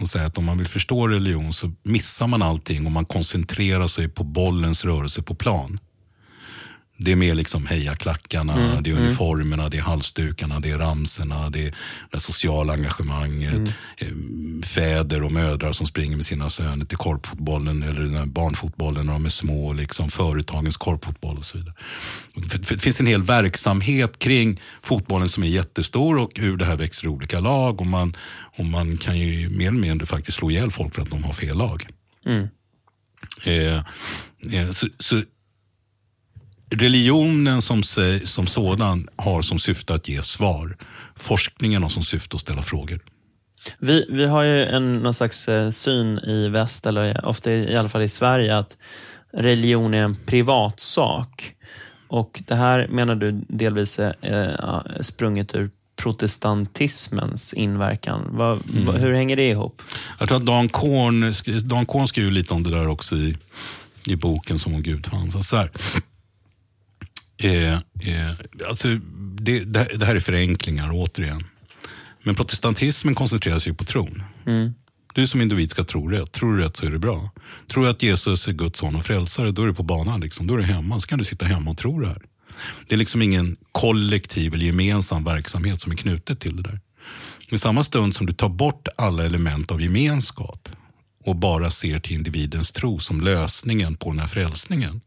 Och säger att om man vill förstå religion så missar man allting om man koncentrerar sig på bollens rörelse på plan. Det är mer liksom hejaklackarna, mm, det är mm. uniformerna, det är halsdukarna, det är ramserna, det är det sociala engagemanget. Mm. Eh, fäder och mödrar som springer med sina söner till korpfotbollen eller den barnfotbollen när de är små. Liksom företagens korpfotboll och så vidare. Det finns en hel verksamhet kring fotbollen som är jättestor och ur det här växer olika lag. Och man, och man kan ju mer eller mindre faktiskt slå ihjäl folk för att de har fel lag. Mm. Eh, eh, så, så religionen som, som sådan har som syfte att ge svar. Forskningen har som syfte att ställa frågor. Vi, vi har ju en, någon slags eh, syn i väst, eller ofta i alla fall i Sverige, att religion är en privatsak. Och det här menar du delvis är sprunget ur protestantismens inverkan. Vad, Mm. vad, hur hänger det ihop? Jag tror att Dan Korn, Dan Korn skriver lite om det där också i, i boken som om Gud fanns. Så här, eh, eh, alltså, det, det, här- är förenklingar återigen. Men protestantismen koncentrerar sig på tron. Du som individ ska tro rätt. Tror du rätt så är det bra. Tror du att Jesus är Guds son och frälsare, då är du på banan. Liksom. Då är du hemma. Så kan du sitta hemma och tro det här. Det är liksom ingen kollektiv eller gemensam verksamhet som är knutet till det där. I samma stund som du tar bort alla element av gemenskap och bara ser till individens tro som lösningen på den här frälsningen.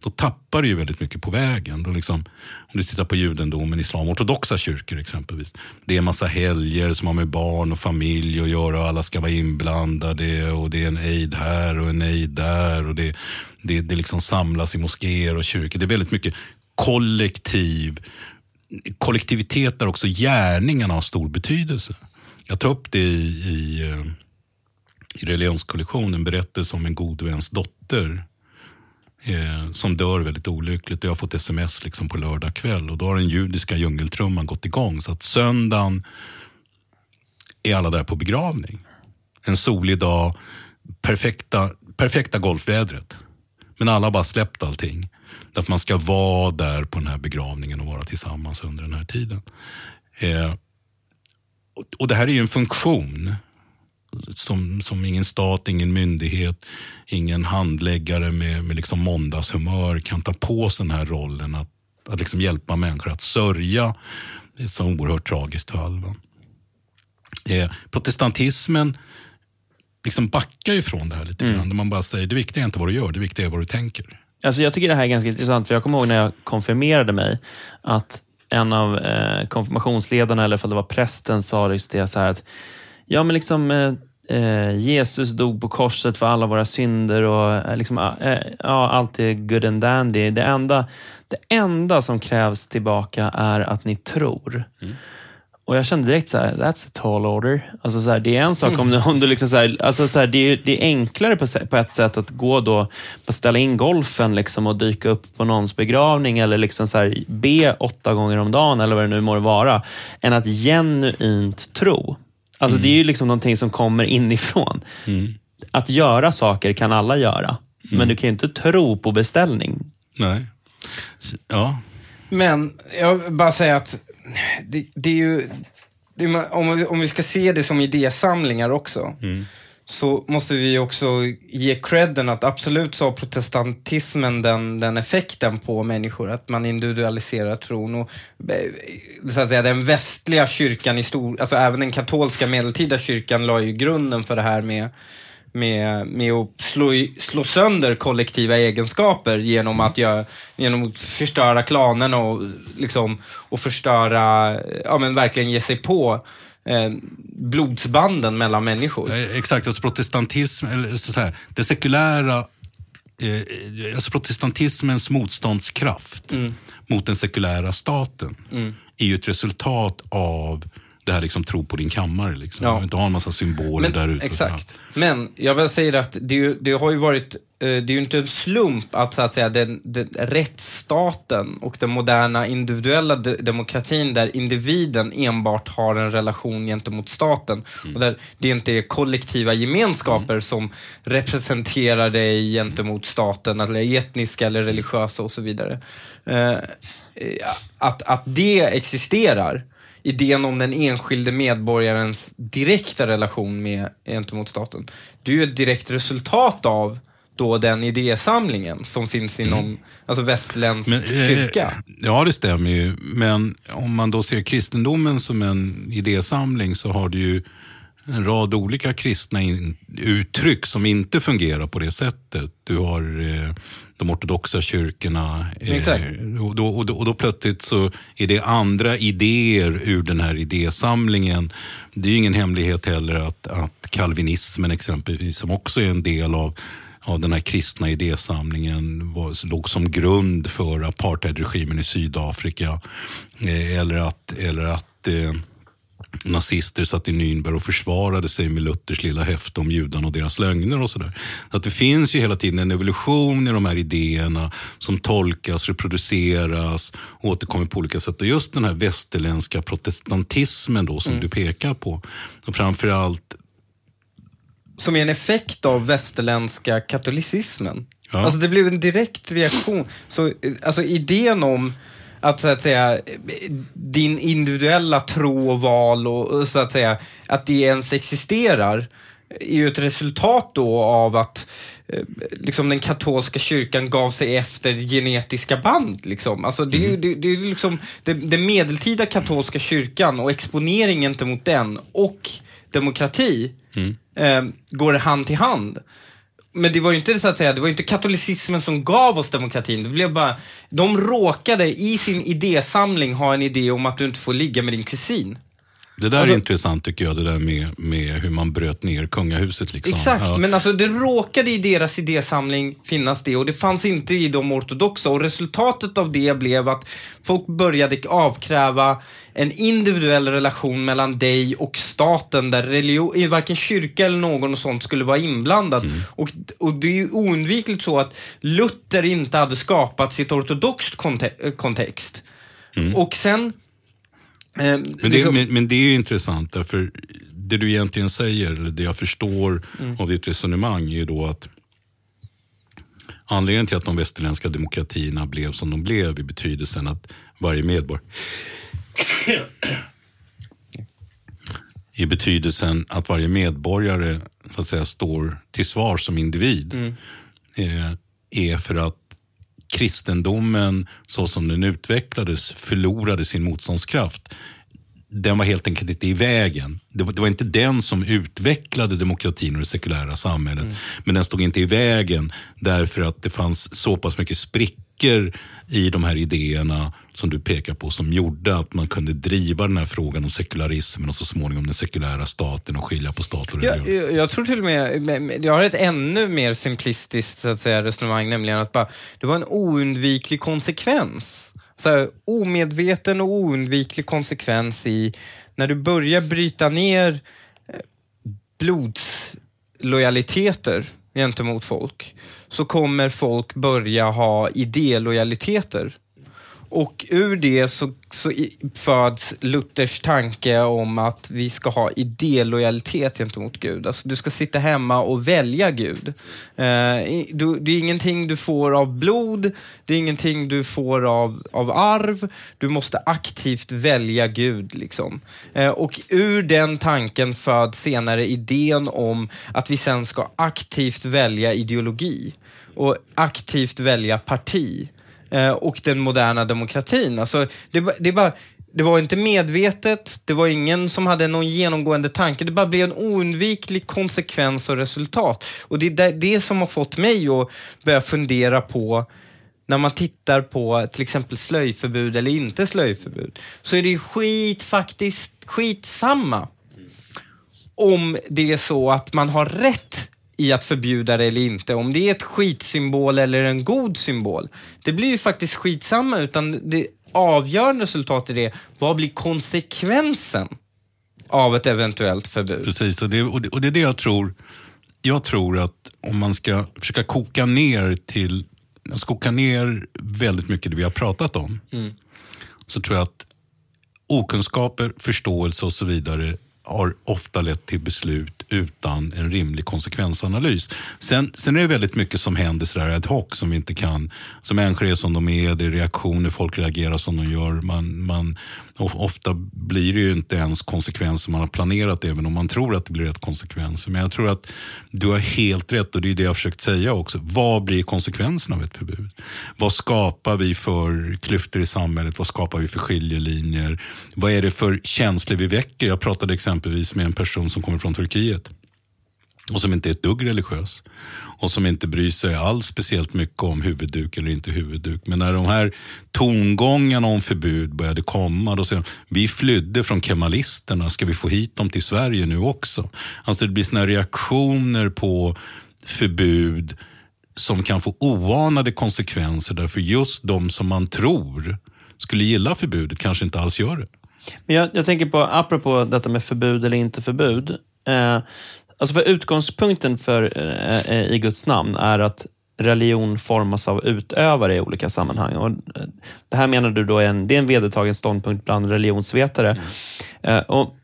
Då tappar du ju väldigt mycket på vägen. Då liksom, om du tittar på judendomen, islam, ortodoxa kyrkor exempelvis. Det är en massa helger som har med barn och familj att göra och alla ska vara inblandade och det är en eid här och en eid där och det, det, det liksom samlas i moskéer och kyrkor. Det är väldigt mycket kollektiv kollektivitet där också gärningarna har stor betydelse. Jag tar upp det i, i, eh, i religionskollektionen, berättelse om en god väns dotter eh, som dör väldigt olyckligt. Jag har fått sms liksom på lördag kväll och då har den judiska djungeltrumman gått igång. Så att söndagen är alla där på begravning. En solig dag, perfekta, perfekta golfvädret. Men alla har bara släppt allting. Att man ska vara där på den här begravningen och vara tillsammans under den här tiden. Eh, och det här är ju en funktion som, som ingen stat, ingen myndighet, ingen handläggare med, med liksom måndagshumör kan ta på sig den här rollen att, att liksom hjälpa människor att sörja ett så oerhört tragiskt fall. Eh, protestantismen liksom backar ifrån det här lite grann. Där man bara säger det viktiga är inte vad du gör, det viktiga är vad du tänker. Alltså jag tycker det här är ganska intressant, för jag kommer ihåg när jag konfirmerade mig, att en av eh, konfirmationsledarna, eller om det var prästen, sa just det så här att ja, men liksom, eh, eh, Jesus dog på korset för alla våra synder och eh, liksom, eh, ja, allt är good and dandy. Det enda, det enda som krävs tillbaka är att ni tror. Och jag kände direkt så här, that's a tall order. Alltså så här, det är en sak om, du- om du liksom så här, alltså så här, det, är, det är enklare på, på ett sätt att gå då, ställa in golfen liksom och dyka upp på någons begravning eller liksom så här, be åtta gånger om dagen eller vad det nu må vara, än att genuint tro. Alltså det är ju liksom någonting som kommer inifrån. Att göra saker kan alla göra, men du kan ju inte tro på beställning. Nej. Ja, Men jag vill bara säga att det, det är ju... Det är, om, vi, om vi ska se det som idésamlingar också, så måste vi också ge credden att absolut så har protestantismen den, den effekten på människor, att man individualiserar tron. Och, eh, så att säga, den västliga kyrkan, i stor, alltså även den katolska medeltida kyrkan, la ju grunden för det här med med, med att slå, slå sönder kollektiva egenskaper genom att, göra, genom att förstöra klanerna och, liksom, och förstöra, ja men verkligen ge sig på eh, blodsbanden mellan människor. Eh, Exakt, alltså protestantism, eller så här, det sekulära, eh, alltså protestantismens motståndskraft mot den sekulära staten är ju ett resultat av det här liksom tro på din kammare. Liksom. Ja. Du har en massa symboler där ute. Exakt. Men jag vill säga att det, det har ju varit, det är ju inte en slump att så att säga den, den rättsstaten och den moderna individuella de, demokratin där individen enbart har en relation gentemot staten och där det inte är kollektiva gemenskaper som representerar dig gentemot staten, eller etniska eller religiösa och så vidare. Eh, eh, att, att det existerar idén om den enskilde medborgarens direkta relation med, gentemot staten. Det är ju ett direkt resultat av då den idésamlingen som finns inom alltså västländsk Men, eh, kyrka. Ja, det stämmer ju. Men om man då ser kristendomen som en idésamling så har du ju en rad olika kristna in, uttryck som inte fungerar på det sättet. Du har eh, de ortodoxa kyrkorna Exakt. och, då, och, då, och då plötsligt så är det andra idéer ur den här idésamlingen. Det är ju ingen hemlighet heller att, att kalvinismen exempelvis, som också är en del av av den här kristna idésamlingen var, låg som grund för apartheidregimen i Sydafrika. Eh, eller att, eller att eh, nazister satt i Nürnberg och försvarade sig med Luthers lilla häfte om judarna och deras lögner och sådär. Att det finns ju hela tiden en evolution i de här idéerna som tolkas, reproduceras, återkommer på olika sätt. Och just den här västerländska protestantismen då som Mm. du pekar på. Och framförallt Som är en effekt av västerländska katolicismen. Ja. Alltså det blev en direkt reaktion. Så, alltså idén om att så att säga din individuella tro och val och så att säga att det ens existerar är ju ett resultat då av att eh, liksom den katolska kyrkan gav sig efter genetiska band. Liksom. Alltså det, är ju- det, det är liksom den medeltida katolska kyrkan och exponering gentemot den och demokrati eh, går hand till hand. Men det var ju inte så att säga, det var ju inte katolicismen som gav oss demokratin. Det blev bara, de råkade i sin idésamling ha en idé om att du inte får ligga med din kusin. Det där Alltså- är intressant tycker jag, det där med, med hur man bröt ner kungahuset. Liksom. Exakt, Ja. men alltså det råkade i deras idésamling finnas det och det fanns inte i de ortodoxa och resultatet av det blev att folk började avkräva en individuell relation mellan dig och staten där religion, varken kyrka eller någon och sånt skulle vara inblandad. Och, och det är ju oundvikligt så att Luther inte hade skapat sitt ortodoxt konte- kontext. Och sen... eh, Men det, liksom- men, men det är ju intressant, därför det du egentligen säger, eller det jag förstår Mm. av ditt resonemang, är ju då att anledningen till att de västerländska demokratierna blev som de blev i betydelsen att varje medborgare i betydelsen att varje medborgare så att säga, står till svar som individ eh, är för att kristendomen så som den utvecklades förlorade sin motståndskraft. Den var helt enkelt inte i vägen. Det var, det var inte den som utvecklade demokratin och det sekulära samhället. Men den stod inte i vägen därför att det fanns så pass mycket sprickor i de här idéerna som du pekar på som gjorde att man kunde driva den här frågan om sekularismen och så småningom den sekulära staten och skilja på stat och religion. Jag, jag, jag tror till och med- jag har ett ännu mer simplistiskt så att säga, resonemang, nämligen att bara, det var en oundviklig konsekvens. Så här, omedveten och oundviklig konsekvens i när du börjar bryta ner eh, blodslojaliteter gentemot folk, så kommer folk börja ha idélojaliteter. Och ur det så, så föds Luthers tanke om att vi ska ha idélojalitet gentemot Gud. Alltså du ska sitta hemma och välja Gud. Eh, du, det är ingenting du får av blod, det är ingenting du får av, av arv. Du måste aktivt välja Gud. Liksom. Eh, och ur den tanken föds senare idén om att vi sen ska aktivt välja ideologi och aktivt välja parti eh, och den moderna demokratin. Alltså, det, var- det, var, det var inte medvetet, det var ingen som hade någon genomgående tanke, det bara blev en oundviklig konsekvens och resultat. Och det är det, det som har fått mig att börja fundera på när man tittar på till exempel slöjförbud eller inte slöjförbud, så är det ju skit faktiskt skitsamma om det är så att man har rätt i att förbjuda det eller inte. Om det är ett skitsymbol eller en god symbol. Det blir ju faktiskt skitsamma utan det avgörande resultatet är vad blir konsekvensen av ett eventuellt förbud? Precis, och det, och, det, och det är det jag tror. Jag tror att om man ska försöka koka ner till, alltså koka ner väldigt mycket det vi har pratat om. Så tror jag att okunskaper, förståelse och så vidare har ofta lett till beslut utan en rimlig konsekvensanalys. Sen, sen är det väldigt mycket som händer sådär ad hoc som vi inte kan, som människor är som de är, det är reaktioner, folk reagerar som de gör. Man, man, ofta blir det ju inte ens konsekvenser man har planerat även om man tror att det blir rätt konsekvenser. Men jag tror att du har helt rätt och det är det jag har försökt säga också. Vad blir konsekvenserna av ett förbud? Vad skapar vi för klyftor i samhället? Vad skapar vi för skiljelinjer? Vad är det för känslor vi väcker? Jag pratade exempelvis med en person som kommer från Turkiet och som inte är ett dugg religiös och som inte bryr sig alls speciellt mycket om huvudduk eller inte huvudduk. Men när de här tongångarna om förbud började komma, då säger de, vi flydde från kemalisterna, ska vi få hit dem till Sverige nu också? Alltså det blir såna här reaktioner på förbud som kan få oanade konsekvenser därför just de som man tror skulle gilla förbudet kanske inte alls gör det. Men jag, jag tänker på, apropå detta med förbud eller inte förbud. Eh, alltså för utgångspunkten för, eh, i Guds namn är att religion formas av utövare i olika sammanhang. Och eh, det här menar du då är en, det är en vedertagen ståndpunkt bland religionsvetare. Mm. Eh, och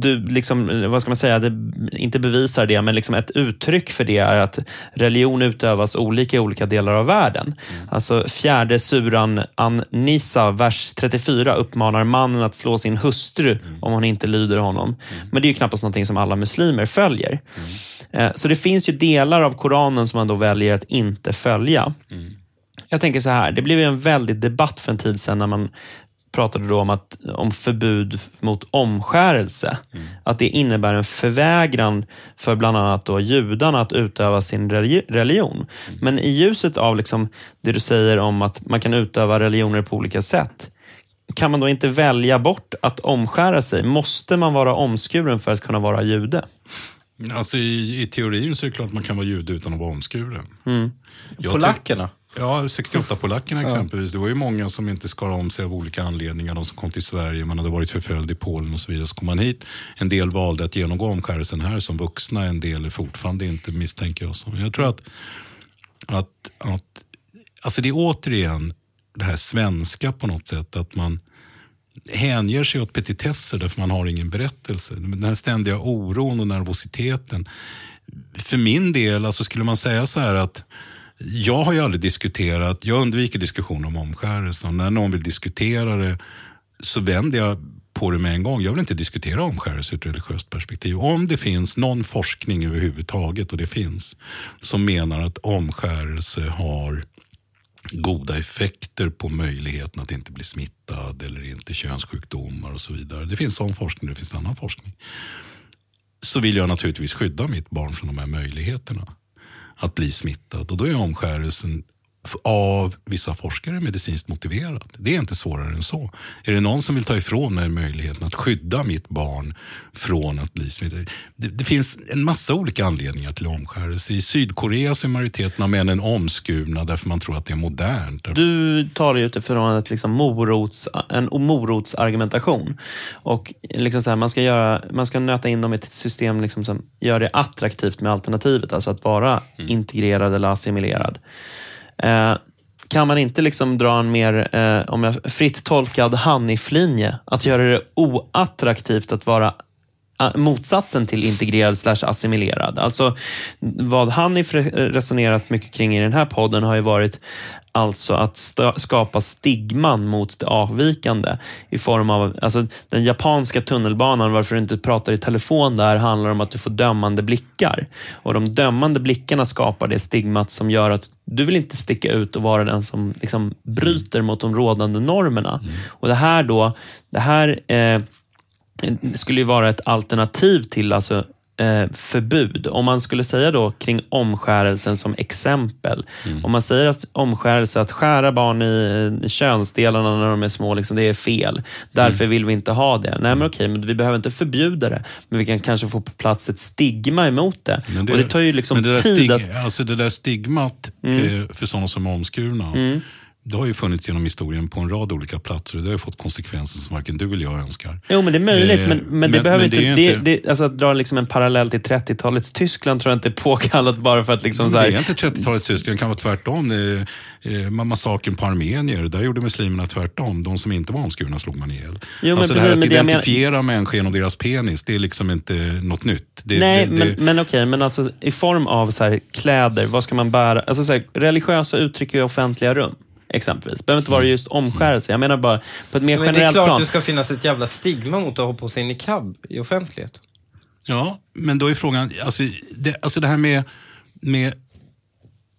du liksom, vad ska man säga, det, inte bevisar det, men liksom ett uttryck för det är att religion utövas olika i olika delar av världen. Mm. Alltså fjärde suran An-Nisa, vers 34, uppmanar mannen att slå sin hustru mm. om hon inte lyder honom. Mm. Men det är ju knappast någonting som alla muslimer följer. Mm. Eh, så det finns ju delar av Koranen som man då väljer att inte följa. Jag tänker så här, det blev en väldig debatt för en tid sedan när man pratade då om, att, om förbud mot omskärelse. Mm. Att det innebär en förvägran för bland annat då judarna att utöva sin religion. Mm. Men i ljuset av liksom det du säger om att man kan utöva religioner på olika sätt, kan man då inte välja bort att omskära sig? Måste man vara omskuren för att kunna vara jude? Alltså i, i teorin så är det klart att man kan vara jude utan att vara omskuren. Mm. Polackerna? Ja, 68-polackerna exempelvis. Det var ju många som inte skar om sig av olika anledningar. De som kom till Sverige, man hade varit förföljd i Polen och så vidare. Så kom man hit. En del valde att genomgå omskärelsen här som vuxna. En del är fortfarande inte, misstänker jag. Så. Jag tror att, att, att alltså det är återigen det här svenska på något sätt. Att man hänger sig åt petitesser därför man har ingen berättelse. Den här ständiga oron och nervositeten. För min del, alltså skulle man säga så här att jag har ju aldrig diskuterat, jag undviker diskussion om omskärelse. När någon vill diskutera det så vänder jag på det med en gång. Jag vill inte diskutera omskärelse ur ett religiöst perspektiv. Om det finns någon forskning överhuvudtaget, och det finns, som menar att omskärelse har goda effekter på möjligheten att inte bli smittad eller inte könssjukdomar och så vidare. Det finns sån forskning, det finns annan forskning. Så vill jag naturligtvis skydda mitt barn från de här möjligheterna att bli smittad. Och då är omskärelsen av vissa forskare medicinskt motiverad. Det är inte svårare än så. Är det någon som vill ta ifrån mig möjligheten att skydda mitt barn från att bli smittad? Det, det finns en massa olika anledningar till omskärelse. I Sydkorea så är majoriteten av männen omskurna därför man tror att det är modernt. Du tar det utifrån ett liksom morots, en morotsargumentation. Och liksom så här, man, ska göra, man ska nöta in dem i ett system liksom som gör det attraktivt med alternativet, alltså att vara mm. integrerad eller assimilerad. Eh, kan man inte liksom dra en mer, eh, om jag fritt tolkad Hanif-linje? Att göra det oattraktivt att vara motsatsen till integrerad slash assimilerad. Alltså, vad Hanif resonerat mycket kring i den här podden har ju varit alltså att skapa stigman mot det avvikande i form av alltså, den japanska tunnelbanan, varför du inte pratar i telefon där, handlar om att du får dömande blickar. Och De dömande blickarna skapar det stigmat som gör att du vill inte sticka ut och vara den som liksom bryter mot de rådande normerna. Mm. Och Det här då, det här eh, det skulle ju vara ett alternativ till alltså, eh, förbud. Om man skulle säga då kring omskärelsen som exempel. Mm. Om man säger att omskärelse, att skära barn i könsdelarna när de är små, liksom, det är fel. Därför mm. vill vi inte ha det. Nej, men okej, men vi behöver inte förbjuda det. Men vi kan kanske få på plats ett stigma emot det. det och det tar ju liksom tid att... Alltså det där stigmat mm. för sådana som är omskurna. Det har ju funnits genom historien på en rad olika platser och det har fått konsekvenser som varken du eller jag önskar. Jo, men det är möjligt. Eh, men, men, men, det behöver men inte... Det, inte... Det, alltså att dra liksom en parallell till 30-talets Tyskland tror jag inte är påkallat bara för att... Liksom här... Det är inte 30-talets Tyskland, det kan vara tvärtom. Det, eh, massakern på armenier, där gjorde muslimerna tvärtom. De som inte var omskurna slog man ihjäl. Jo, alltså precis, det här att identifiera men... människor genom deras penis, det är liksom inte något nytt. Det, Nej, det, men, men okej, men alltså i form av så här, kläder, vad ska man bära? Alltså, så här, religiösa uttryck i offentliga rum exempelvis. Det behöver inte vara mm. just omskärelse. Jag menar bara på ett mer generellt plan. Det är klart plan. det ska finnas ett jävla stigma mot att ha på sig niqab i offentlighet. Ja, men då är frågan, alltså det, alltså det här med, med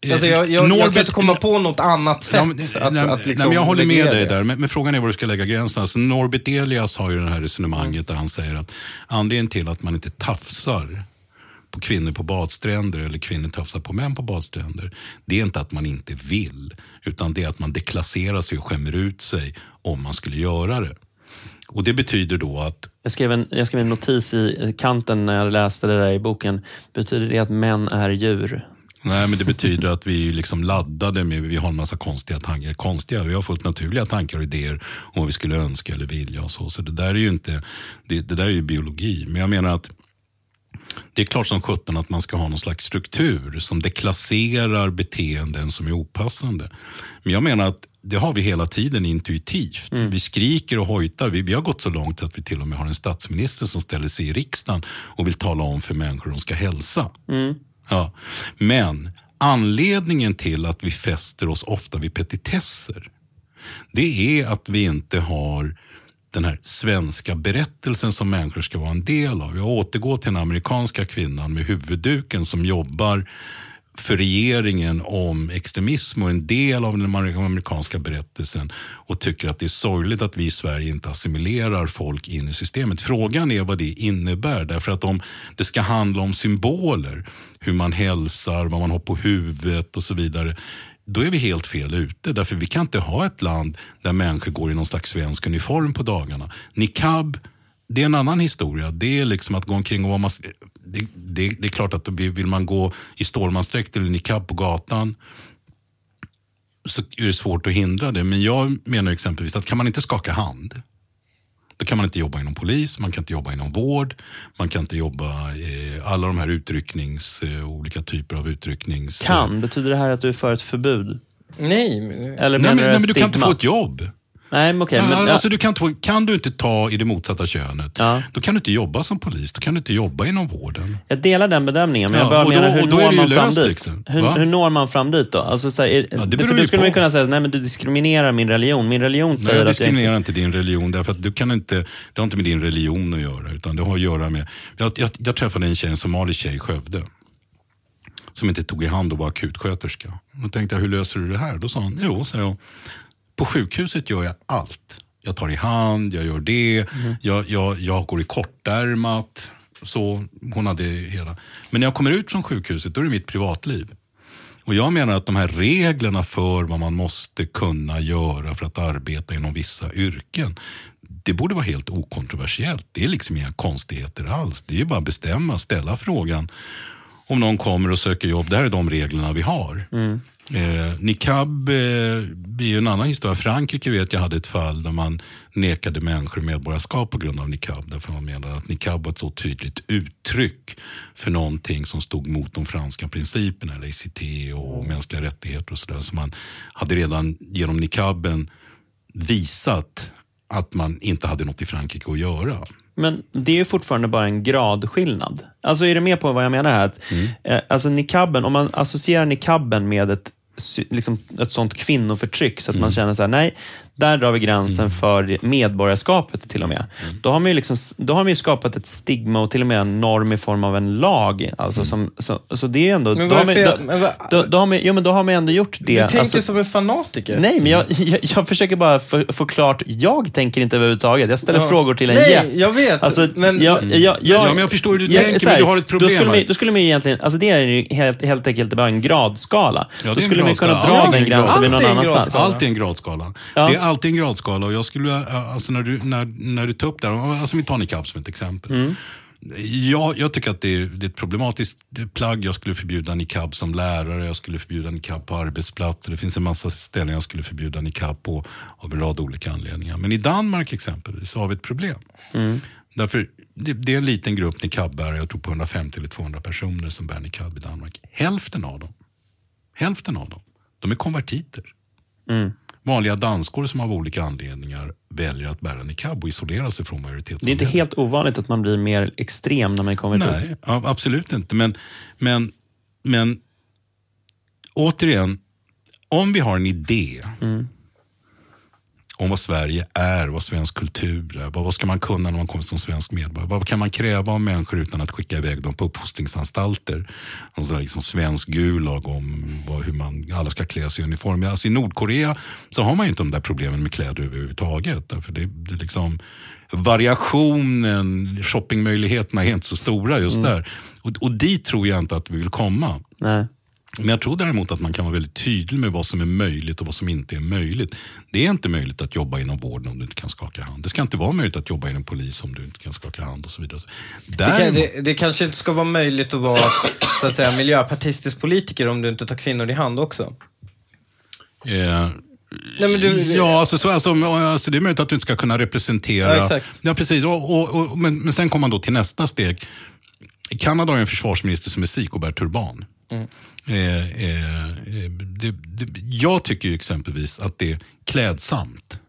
eh, Alltså jag, jag, Norbert, jag kan inte komma på något annat sätt. Ja, att, nej, att liksom nej, jag håller med dig där, men, men, frågan är var du ska lägga gränsen. Alltså Norbert Elias har ju det här resonemanget där han säger att anledningen till att man inte tafsar på kvinnor på badstränder eller kvinnor tafsar på män på badstränder. Det är inte att man inte vill, utan det är att man deklasserar sig och skämmer ut sig om man skulle göra det. Och Det betyder då att... Jag skrev, en, jag skrev en notis i kanten när jag läste det där i boken. Betyder det att män är djur? Nej, men det betyder att vi är liksom laddade med, vi har en massa konstiga tankar. Konstiga, vi har fullt naturliga tankar och idéer om vad vi skulle önska eller vilja och så. Så det där är ju inte, det, det där är ju biologi. Men jag menar att det är klart som sjutton att man ska ha någon slags struktur som deklasserar beteenden som är opassande. Men jag menar att det har vi hela tiden intuitivt. Mm. Vi skriker och hojtar. Vi, vi har gått så långt att vi till och med har en statsminister som ställer sig i riksdagen och vill tala om för människor hur de ska hälsa. Mm. Ja. Men anledningen till att vi fäster oss ofta vid petitesser, det är att vi inte har den här svenska berättelsen som människor ska vara en del av. Jag återgår till den amerikanska kvinnan med huvudduken som jobbar för regeringen om extremism och en del av den amerikanska berättelsen och tycker att det är sorgligt att vi i Sverige inte assimilerar folk in i systemet. Frågan är vad det innebär. Därför att om det ska handla om symboler, hur man hälsar, vad man har på huvudet och så vidare då är vi helt fel ute. Därför vi kan inte ha ett land där människor går i någon slags svensk uniform på dagarna. Niqab, det är en annan historia. Det är liksom att gå omkring och vara mas- det, det, det, är klart att vill man gå i stålmansdräkt eller niqab på gatan så är det svårt att hindra det. Men jag menar exempelvis att kan man inte skaka hand då kan man inte jobba inom polis, man kan inte jobba inom vård, man kan inte jobba i alla de här utrycknings, eh, olika typer av utrycknings... Kan? Betyder det här att du är för ett förbud? Nej. Eller nej, men, nej, men du kan inte få ett jobb. Nej, men. Okay, men, alltså, du kan, kan du inte ta i det motsatta könet, ja. då kan du inte jobba som polis. Då kan du inte jobba inom vården. Jag delar den bedömningen, men ja, jag bara menar, hur når man fram dit? Liksom. Hur, hur, når man fram dit då? Alltså, så här, är, ja, det för då skulle man kunna säga, nej men du diskriminerar min religion. Min religion säger nej, jag att jag diskriminerar inte din religion, därför att du kan inte, det har inte med din religion att göra, utan det har att göra med, jag, jag, jag träffade en tjej, en somalisk tjej i Skövde som inte tog i hand och var akutsköterska. Då tänkte jag, hur löser du det här? Då sa hon, jo, sa jag, på sjukhuset gör jag allt. Jag tar i hand, jag gör det, mm. jag, jag, jag går i kortärmat. Så hon hade hela. Men när jag kommer ut från sjukhuset, då är det mitt privatliv. Och jag menar att de här reglerna för vad man måste kunna göra för att arbeta inom vissa yrken, det borde vara helt okontroversiellt. Det är liksom inga konstigheter alls. Det är ju bara att bestämma, ställa frågan om någon kommer och söker jobb. Det här är de reglerna vi har. Mm. Eh, Niqab eh, är ju en annan historia. Frankrike vet jag hade ett fall där man nekade människor medborgarskap på grund av niqab. Därför man menade att niqab var ett så tydligt uttryck för någonting som stod mot de franska principerna, eller ICT och mänskliga rättigheter och sådär. Så man hade redan genom niqaben visat att man inte hade något i Frankrike att göra. Men det är ju fortfarande bara en gradskillnad. Alltså är du med på vad jag menar här? Att, mm. eh, alltså niqaben, om man associerar niqaben med ett liksom ett sånt kvinnoförtryck så att mm. man känner så här, nej, där drar vi gränsen mm. för medborgarskapet till och med. Mm. Då, har man ju liksom, då har man ju skapat ett stigma och till och med en norm i form av en lag. Alltså som, så, så det är ändå... Men då, har man, då, då, då, har man, jo, men då har man ändå gjort det. Du tänker alltså, som en fanatiker. Nej, men jag, jag, jag försöker bara få klart. Jag tänker inte överhuvudtaget. Jag ställer ja. frågor till en nej, gäst. jag vet. Alltså, men, jag, jag, jag, ja, men jag förstår hur du tänker, här, men du har ett problem. Då skulle, man, då skulle man egentligen... Alltså det är ju helt, helt enkelt bara en gradskala. Ja, då skulle man kunna dra den gränsen vid någon annanstans. Allt är en gradskala. Alltid en gradskala och jag skulle, alltså när du, när, när du tar upp det här, alltså vi tar niqab som ett exempel. Mm. Jag, jag tycker att det är, det är ett problematiskt plagg. Jag skulle förbjuda niqab som lärare, jag skulle förbjuda niqab på arbetsplatser. Det finns en massa ställen jag skulle förbjuda niqab på av en rad olika anledningar. Men i Danmark exempelvis har vi ett problem. Mm. Därför, det, det, är en liten grupp niqabbärare, jag tror på 150 eller 200 personer som bär niqab i Danmark. Hälften av dem, hälften av dem, de är konvertiter. Mm vanliga danskor som av olika anledningar väljer att bära niqab och isolera sig från majoriteten. Det är inte helt ovanligt att man blir mer extrem när man kommer Nej, absolut inte. Men, men, men återigen, om vi har en idé mm om vad Sverige är, vad svensk kultur är. Vad, ska man kunna när man kommer som svensk medborgare? Vad kan man kräva av människor utan att skicka iväg dem på uppfostringsanstalter? Någon sån liksom svensk gulag om vad, hur man, alla ska klä sig i uniform. Alltså I Nordkorea så har man ju inte de där problemen med kläder överhuvudtaget. Därför det, det liksom, variationen, shoppingmöjligheterna är inte så stora just mm. där. Och, och dit tror jag inte att vi vill komma. Nej. Men jag tror däremot att man kan vara väldigt tydlig med vad som är möjligt och vad som inte är möjligt. Det är inte möjligt att jobba inom vården om du inte kan skaka hand. Det ska inte vara möjligt att jobba inom polis om du inte kan skaka hand och så vidare. Det, kan, det, det kanske inte ska vara möjligt att vara så att säga, miljöpartistisk politiker om du inte tar kvinnor i hand också? Eh, Nej, du... Ja, alltså, så, alltså, alltså, det är möjligt att du inte ska kunna representera. Ja, exakt. ja precis. Och, och, och, men, men sen kommer man då till nästa steg. Kanada har en försvarsminister som är sikh och bär turban. Mm. Eh, eh, eh, det, det, jag tycker exempelvis att det är klädsamt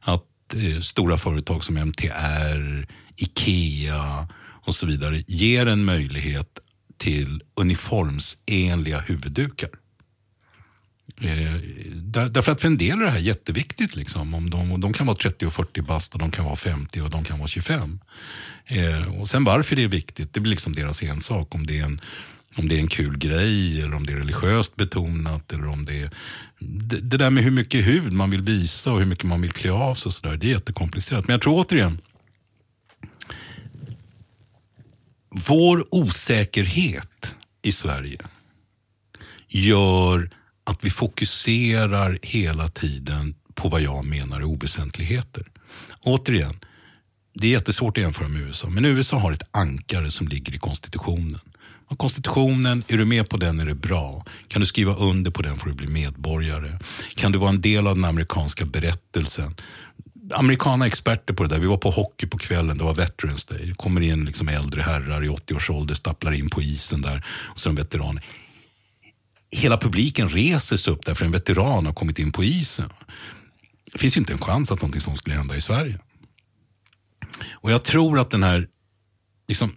att eh, stora företag som MTR, Ikea och så vidare ger en möjlighet till uniformsenliga huvuddukar. Eh, där, därför att för en del är det här jätteviktigt. Liksom. Om de, de kan vara 30 och 40 bast och de kan vara 50 och de kan vara 25. Eh, och sen varför det är viktigt, det blir liksom deras ensak. Om det är en om det är en kul grej eller om det är religiöst betonat. Eller om det, är, det, det där med hur mycket hud man vill visa och hur mycket man vill klä av sig. Och så där, det är jättekomplicerat. Men jag tror återigen, vår osäkerhet i Sverige gör att vi fokuserar hela tiden på vad jag menar är oväsentligheter. Återigen, det är jättesvårt att jämföra med USA, men USA har ett ankare som ligger i konstitutionen. Och konstitutionen, är du med på den är det bra. Kan du skriva under på den får du bli medborgare. Kan du vara en del av den amerikanska berättelsen. Amerikana experter på det där. Vi var på hockey på kvällen, det var Veterans Day. Det kommer in liksom äldre herrar i 80-årsåldern, stapplar in på isen där. Och så är de veteraner. Hela publiken reser sig upp därför en veteran har kommit in på isen. Det finns ju inte en chans att någonting sånt skulle hända i Sverige. Och jag tror att den här liksom,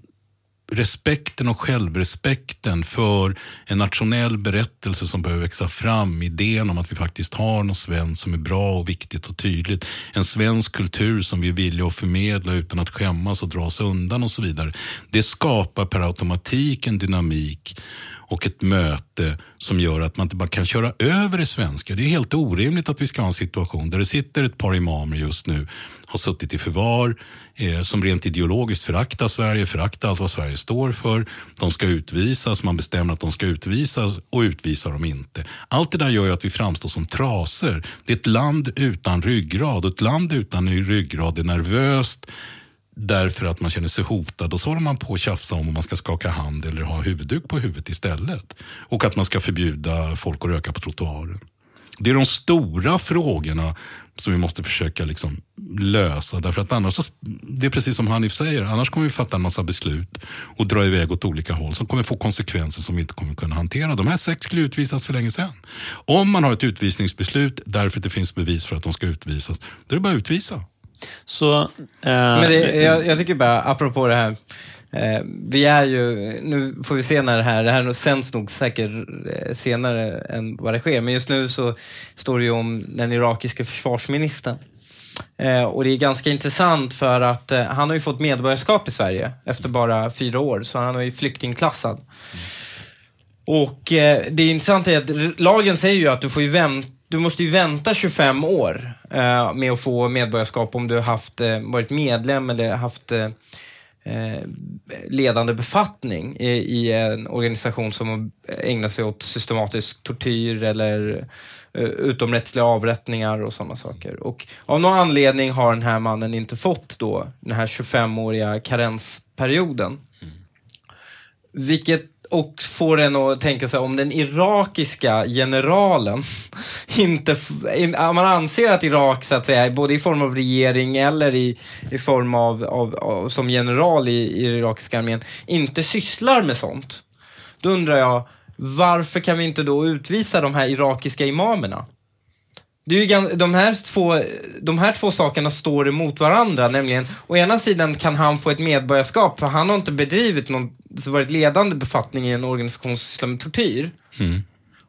respekten och självrespekten för en nationell berättelse som behöver växa fram. Idén om att vi faktiskt har något svenskt som är bra och viktigt och tydligt. En svensk kultur som vi är villiga att förmedla utan att skämmas och dra oss undan och så vidare. Det skapar per automatik en dynamik och ett möte som gör att man inte bara kan köra över det svenska. Det är helt orimligt att vi ska ha en situation där det sitter ett par imamer just nu, har suttit i förvar, eh, som rent ideologiskt föraktar Sverige, föraktar allt vad Sverige står för. De ska utvisas, man bestämmer att de ska utvisas och utvisar dem inte. Allt det där gör ju att vi framstår som traser. Det är ett land utan ryggrad och ett land utan ryggrad är nervöst, därför att man känner sig hotad och så håller man på att tjafsa om om man ska skaka hand eller ha huvudduk på huvudet istället. Och att man ska förbjuda folk att röka på trottoaren. Det är de stora frågorna som vi måste försöka liksom lösa. Därför att annars, det är precis som Hanif säger, annars kommer vi fatta en massa beslut och dra iväg åt olika håll som kommer få konsekvenser som vi inte kommer kunna hantera. De här sex skulle utvisas för länge sedan. Om man har ett utvisningsbeslut därför att det finns bevis för att de ska utvisas, då är det bara att utvisa. Så, eh, Men det, jag, jag, tycker bara, apropå det här, eh, vi är ju, nu får vi se när det här, det här sänds nog säkert eh, senare än vad det sker, men just nu så står det ju om den irakiska försvarsministern. Eh, och det är ganska intressant för att eh, han har ju fått medborgarskap i Sverige efter bara fyra år, så han är ju flyktingklassad. Och eh, det intressanta är att lagen säger ju att du får ju vänta du måste ju vänta 25 år eh, med att få medborgarskap om du har haft, eh, varit medlem eller haft eh, eh ledande befattning i, i, en organisation som ägnar sig åt systematisk tortyr eller eh, utomrättsliga avrättningar och sådana saker. Och av någon anledning har den här mannen inte fått då den här 25-åriga karensperioden. Mm. Vilket och får en att tänka sig om den irakiska generalen inte, in, man anser att Irak, så att säga, både i form av regering eller i, i form av, av, av som general i, i irakiska armén, inte sysslar med sånt. Då undrar jag, varför kan vi inte då utvisa de här irakiska imamerna? Det är ju, de, här två, de här två sakerna står emot varandra, nämligen å ena sidan kan han få ett medborgarskap för han har inte bedrivit någon, varit ledande befattning i en organisation som sysslar med tortyr. Mm.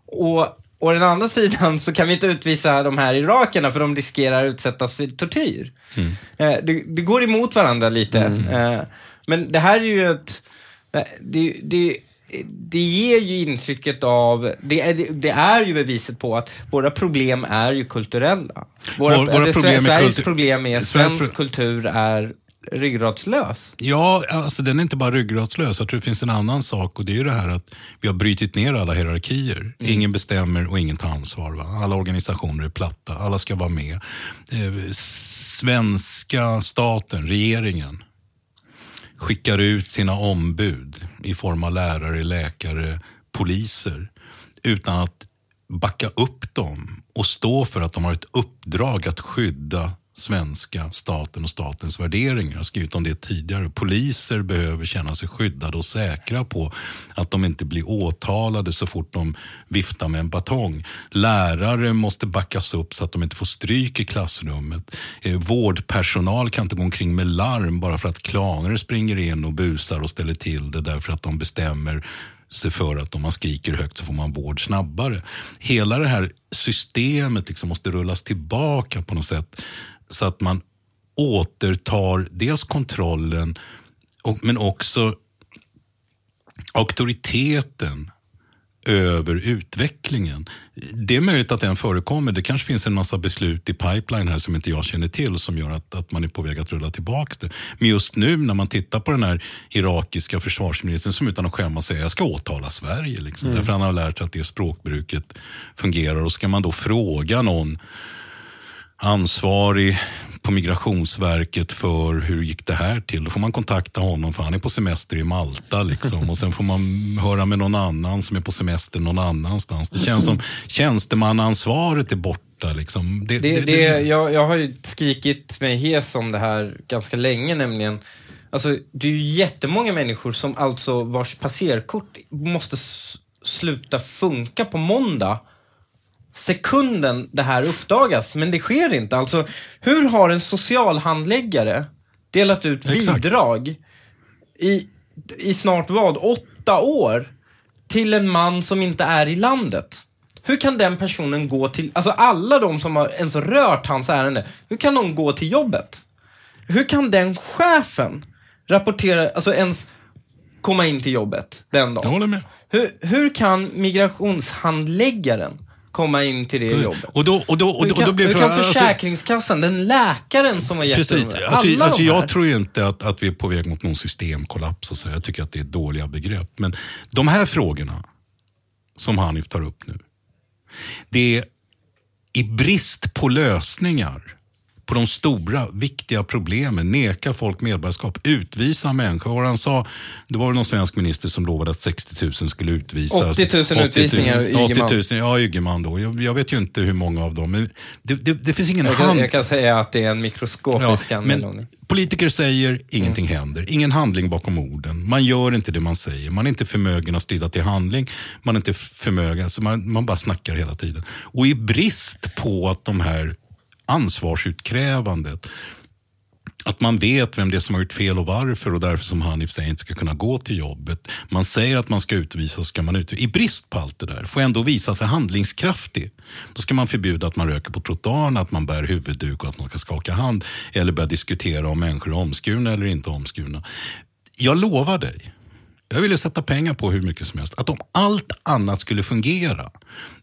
Och Å den andra sidan så kan vi inte utvisa de här irakerna för de riskerar att utsättas för tortyr. Mm. Eh, det, det, går emot varandra lite. Mm. Eh, men det här är ju ett... Det, det, det ger ju intrycket av, det är, det är ju beviset på att våra problem är ju kulturella. Våra, våra, våra problem Sveriges kultur, problem är svensk, svensk kultur är ryggradslös. Ja, alltså den är inte bara ryggradslös. Jag tror det finns en annan sak och det är det här att vi har brutit ner alla hierarkier. Ingen bestämmer och ingen tar ansvar. Va? Alla organisationer är platta, alla ska vara med. Eh, svenska staten, regeringen, skickar ut sina ombud i form av lärare, läkare, poliser utan att backa upp dem och stå för att de har ett uppdrag att skydda svenska staten och statens värderingar. Jag har skrivit om det tidigare. Poliser behöver känna sig skyddade och säkra på att de inte blir åtalade så fort de viftar med en batong. Lärare måste backas upp så att de inte får stryk i klassrummet. Eh, vårdpersonal kan inte gå omkring med larm bara för att klaner springer in och busar och ställer till det därför att de bestämmer sig för att om man skriker högt så får man vård snabbare. Hela det här systemet liksom måste rullas tillbaka på något sätt så att man återtar dels kontrollen och, men också auktoriteten över utvecklingen. Det är möjligt att den förekommer. Det kanske finns en massa beslut i pipeline här som inte jag känner till som gör att, att man är på väg att rulla tillbaka det. Men just nu när man tittar på den här irakiska försvarsministern som utan att skämmas säger jag ska åtala Sverige. Liksom, mm. Därför han har lärt sig att det språkbruket fungerar. Och ska man då fråga någon ansvarig på Migrationsverket för hur gick det här till. Då får man kontakta honom för han är på semester i Malta. Liksom. Och sen får man höra med någon annan som är på semester någon annanstans. Det känns som tjänstemannaansvaret är borta. Liksom. Det, det, det, det, jag, jag har ju skrikit mig hes om det här ganska länge nämligen. Alltså, det är ju jättemånga människor som alltså vars passerkort måste sluta funka på måndag sekunden det här uppdagas, men det sker inte. Alltså, hur har en socialhandläggare delat ut Exakt. bidrag i, i snart vad, åtta år till en man som inte är i landet? Hur kan den personen gå till, alltså alla de som har ens rört hans ärende, hur kan de gå till jobbet? Hur kan den chefen rapportera, alltså ens komma in till jobbet den dagen? Jag håller med. Hur, hur kan migrationshandläggaren komma in till det jobbet. Och då, och då, och då, kan, då blir frågan, kan alltså- Försäkringskassan, den läkaren som har gett Precis. Alltså, alla alltså, här. jag tror ju inte att, att vi är på väg mot någon systemkollaps. Och så. Jag tycker att det är dåliga begrepp. Men de här frågorna som Hanif tar upp nu. Det är i brist på lösningar på de stora, viktiga problemen. Neka folk medborgarskap, utvisa människor. Han sa, det var någon svensk minister som lovade att 60 000 skulle utvisas. 80 000 utvisningar, 80 000, ja, Ygeman då. Jag, jag, vet ju inte hur många av dem. Men det, det, det finns ingen jag kan, hand. jag kan säga att det är en mikroskopisk Ja, anledning. men politiker säger, ingenting händer. Ingen handling bakom orden. Man gör inte det man säger. Man är inte förmögen att strida till handling. Man är inte förmögen, så man, man bara snackar hela tiden. Och i brist på att de här ansvarsutkrävandet, att man vet vem det är som har gjort fel och varför och därför som han i sig inte ska kunna gå till jobbet. Man säger att man ska utvisas, ska man utvisas. I brist på allt det där, får ändå visa sig handlingskraftig. Då ska man förbjuda att man röker på trottoaren, att man bär huvudduk och att man ska skaka hand. Eller börja diskutera om människor är omskurna eller inte omskurna. Jag lovar dig, jag ville sätta pengar på hur mycket som helst. Att om allt annat skulle fungera,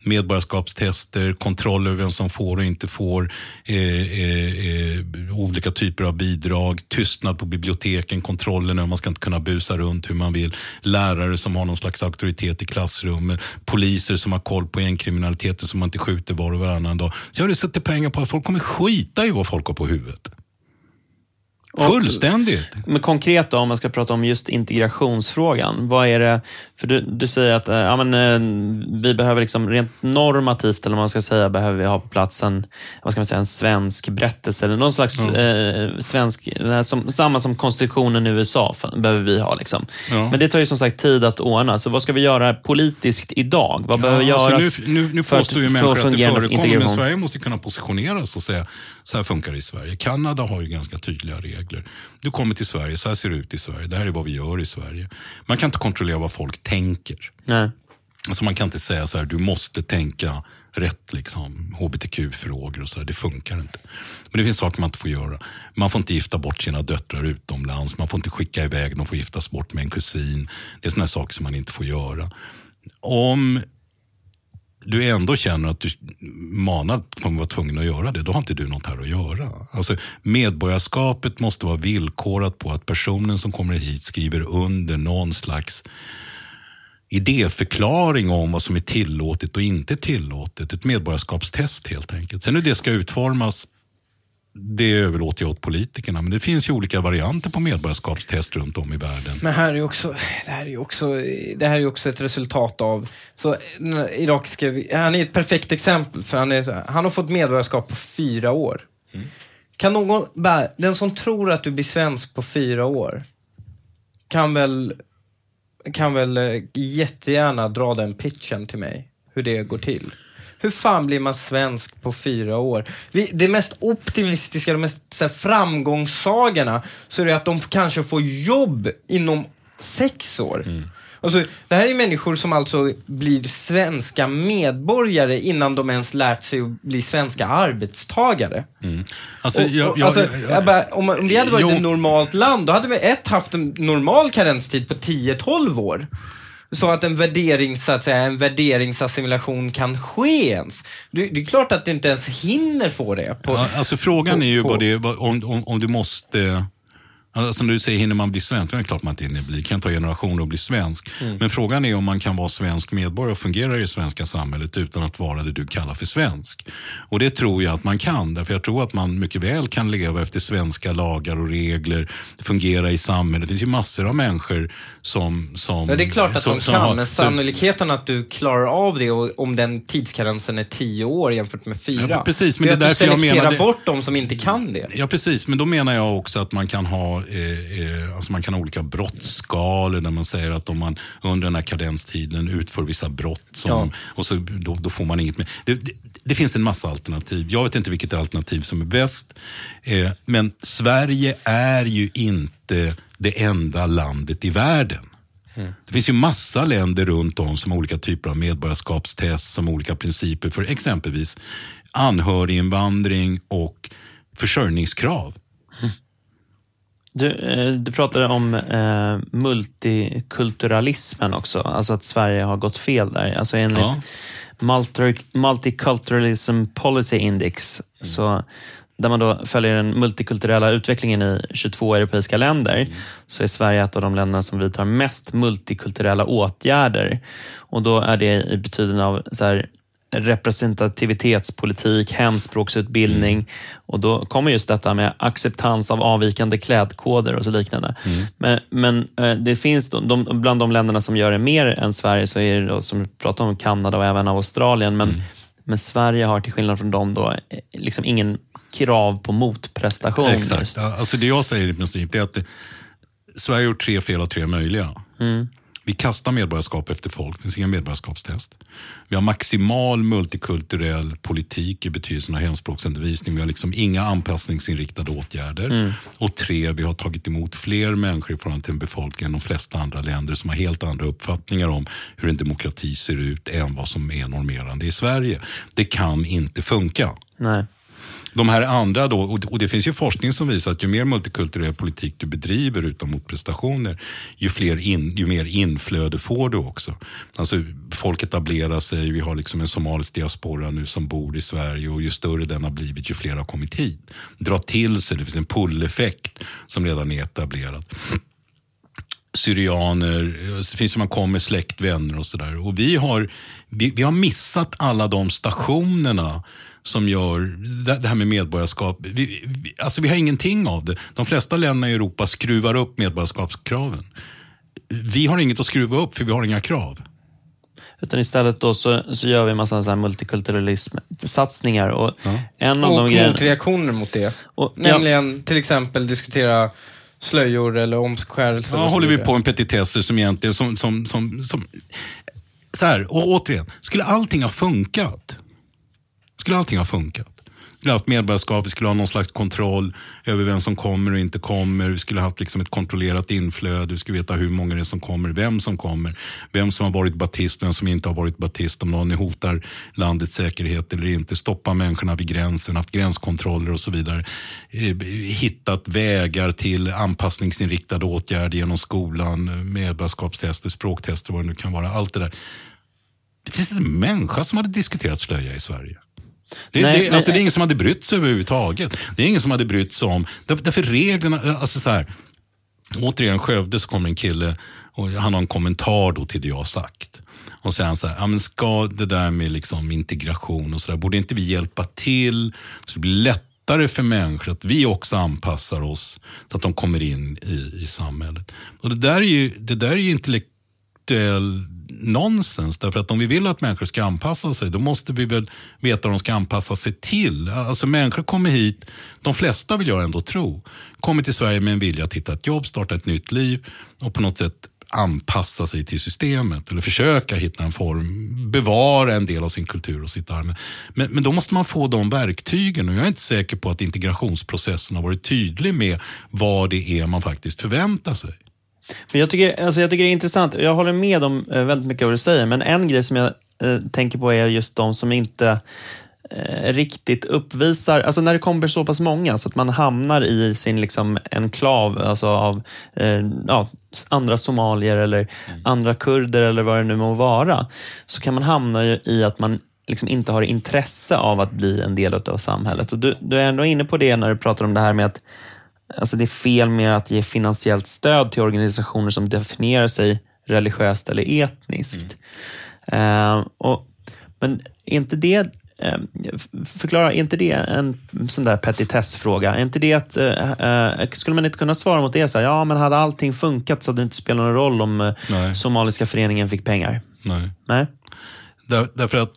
medborgarskapstester, kontroll över vem som får och inte får, eh, eh, eh, olika typer av bidrag, tystnad på biblioteken, kontrollen över man ska inte kunna busa runt hur man vill, lärare som har någon slags auktoritet i klassrummet, poliser som har koll på gängkriminaliteten som man inte skjuter var och varannan dag. Så jag ville sätta pengar på att folk kommer skita i vad folk har på huvudet. Fullständigt. Men konkret då, om man ska prata om just integrationsfrågan. Vad är det, för du, du säger att eh, ja, men, eh, vi behöver liksom rent normativt, eller vad man ska säga, behöver vi ha på plats en, vad ska man säga, en svensk berättelse, eller någon slags eh, svensk, som, samma som konstitutionen i USA behöver vi ha. Liksom. Ja. Men det tar ju som sagt tid att ordna, så vad ska vi göra politiskt idag? Vad behöver Ja, göras alltså nu, nu, nu för att påstår ju människor att det förekommer, men? Sverige måste kunna positionera sig och säga så här funkar det i Sverige. Kanada har ju ganska tydliga regler. Du kommer till Sverige, så här ser det ut i Sverige. Det här är vad vi gör i Sverige. Man kan inte kontrollera vad folk tänker. Nej. Alltså man kan inte säga så här, du måste tänka rätt, liksom, hbtq-frågor och så där. Det funkar inte. Men det finns saker man inte får göra. Man får inte gifta bort sina döttrar utomlands. Man får inte skicka iväg dem för att giftas bort med en kusin. Det är sådana saker som man inte får göra. Om du ändå känner att du manad kommer vara tvungen att göra det, då har inte du något här att göra. Alltså, medborgarskapet måste vara villkorat på att personen som kommer hit skriver under någon slags idéförklaring om vad som är tillåtet och inte tillåtet. Ett medborgarskapstest helt enkelt. Sen hur det ska utformas, det överlåter jag åt politikerna. Men det finns ju olika varianter på medborgarskapstest runt om i världen. Men här är också, det här är också, det här är också ett resultat av... Så, irakiska, han är ett perfekt exempel, för han, är, han har fått medborgarskap på fyra år. Mm. Kan någon, den som tror att du blir svensk på fyra år, kan väl kan väl eh, jättegärna dra den pitchen till mig, hur det går till. Hur fan blir man svensk på fyra år? Vi, det mest optimistiska, de mest så här, framgångssagorna, så är det att de kanske får jobb inom sex år. Mm. Alltså, det här är människor som alltså blir svenska medborgare innan de ens lärt sig att bli svenska arbetstagare. Mm. Alltså, och, jag, jag, alltså, jag, bara, om, om det hade varit ett normalt land, då hade vi ett haft en normal karenstid på 10-12 år. Så att en värderings, så att säga, en värderingsassimilation kan ske ens. Det, det är klart att du inte ens hinner få det. På, ja, alltså frågan på, är ju på, det, om, om, om du måste Alltså, som du säger, hinner man bli svensk? Det är klart man inte hinner bli. Det kan ta generationer att bli svensk. Mm. Men frågan är om man kan vara svensk medborgare och fungera i det svenska samhället utan att vara det du kallar för svensk. Och det tror jag att man kan. Därför jag tror att man mycket väl kan leva efter svenska lagar och regler, fungera i samhället. Det finns ju massor av människor som... som ja, det är klart att som, de kan, har, men sannolikheten att du klarar av det och om den tidskarensen är tio år jämfört med fyra. Ja, precis, men det är, att du selekterar bort de som inte kan det. Ja, precis. Men då menar jag också att man kan ha eh, eh, alltså man kan ha olika brottsskalor där man säger att om man under den här kadenstiden utför vissa brott som, ja. och så, då, då, får man inget mer. Det, det, det, finns en massa alternativ. Jag vet inte vilket alternativ som är bäst. Eh, men Sverige är ju inte det enda landet i världen. Mm. Det finns ju massa länder runt om som har olika typer av medborgarskapstest, som olika principer för exempelvis anhöriginvandring och försörjningskrav. Du, eh, du pratade om eh, multikulturalismen också, alltså att Sverige har gått fel där. Alltså enligt ja. Multi Multiculturalism Policy Index, mm. så, där man då följer den multikulturella utvecklingen i 22 europeiska länder, mm. så är Sverige ett av de länderna som vidtar mest multikulturella åtgärder. Och då är det i betydelse av så här, representativitetspolitik, hemspråksutbildning mm. och då kommer just detta med acceptans av avvikande klädkoder och så liknande. Mm. Men, men eh, det finns de, bland de länderna som gör det mer än Sverige så är det då, som vi pratar om Kanada och även Australien. Men, mm. men Sverige har till skillnad från dem då eh, liksom ingen krav på motprestation. Exakt. Alltså det jag säger i princip är att det, Sverige har gjort tre fel av tre möjliga. Mm. Vi kastar medborgarskap efter folk, det finns inga medborgarskapstest. Vi har maximal multikulturell politik i betydelsen av hemspråksundervisning. Vi har liksom inga anpassningsinriktade åtgärder. Mm. Och tre, vi har tagit emot fler människor i förhållande till en befolkning än de flesta andra länder som har helt andra uppfattningar om hur en demokrati ser ut än vad som är normerande i Sverige. Det kan inte funka. Nej. De här andra då, och det finns ju forskning som visar att ju mer multikulturell politik du bedriver utan motprestationer, ju, fler in, ju mer inflöde får du också. Alltså folk etablerar sig, vi har liksom en somalisk diaspora nu som bor i Sverige och ju större den har blivit, ju fler har kommit hit. Dra till sig, det finns en pull-effekt som redan är etablerad syrianer, det finns som man kommer släkt, vänner och sådär. Och vi har, vi, vi, har missat alla de stationerna som gör det här med medborgarskap. Vi, vi, alltså vi har ingenting av det. De flesta länderna i Europa skruvar upp medborgarskapskraven. Vi har inget att skruva upp för vi har inga krav. Utan istället då så, så gör vi en massa så här multikulturalism-satsningar. Och, ja. en av och de motreaktioner mot det. Och, Nämligen ja. till exempel diskutera slöjor eller omskärelse. Ja, håller vi på en petitesser som egentligen... Som, som, som, som, så här, och återigen, skulle allting ha funkat skulle allting ha funkat. Vi skulle ha haft medborgarskap, vi skulle ha någon slags kontroll över vem som kommer och inte kommer. Vi skulle ha haft liksom ett kontrollerat inflöde, vi skulle veta hur många det är som kommer, vem som kommer, vem som har varit batist, vem som inte har varit batist, om någon hotar landets säkerhet eller inte, stoppa människorna vid gränsen, haft gränskontroller och så vidare. Eh, hittat vägar till anpassningsinriktade åtgärder genom skolan, medborgarskapstester, språktester, vad det nu kan vara. Allt det där. Det finns inte en människa som hade diskuterat slöja i Sverige. Det, Nej, det, men- alltså, det är ingen som hade brytt sig överhuvudtaget. Det är ingen som hade brytt sig om, därför, därför reglerna, alltså så här, återigen Skövde så kommer en kille och han har en kommentar då till det jag har sagt. Och säger han så här, ja, men ska det där med liksom integration och så där, borde inte vi hjälpa till så det blir lättare för människor att vi också anpassar oss så att de kommer in i, i samhället. Och det där är ju, det där är ju intellektuell nonsens. Därför att om vi vill att människor ska anpassa sig, då måste vi väl veta vad de ska anpassa sig till. Alltså människor kommer hit, de flesta vill jag ändå tro, kommer till Sverige med en vilja att hitta ett jobb, starta ett nytt liv och på något sätt anpassa sig till systemet eller försöka hitta en form, bevara en del av sin kultur och sitt arv. Men, men då måste man få de verktygen och jag är inte säker på att integrationsprocessen har varit tydlig med vad det är man faktiskt förväntar sig. Men jag, tycker, alltså jag tycker det är intressant. Jag håller med om eh, väldigt mycket av vad du säger, men en grej som jag eh, tänker på är just de som inte eh, riktigt uppvisar, alltså när det kommer så pass många så att man hamnar i sin liksom enklav alltså av eh, ja, andra somalier eller andra kurder eller vad det nu må vara, så kan man hamna i att man liksom inte har intresse av att bli en del av samhället. Och du, du är ändå inne på det när du pratar om det här med att Alltså det är fel med att ge finansiellt stöd till organisationer som definierar sig religiöst eller etniskt. Eh, och, men är inte det, eh, förklara, är inte det en sån där petitessfråga? Är inte det att, eh, eh, skulle man inte kunna svara mot det så här, ja men hade allting funkat så hade det inte spelat någon roll om eh, Nej. somaliska föreningen fick pengar? Nej. Nej? Där, därför att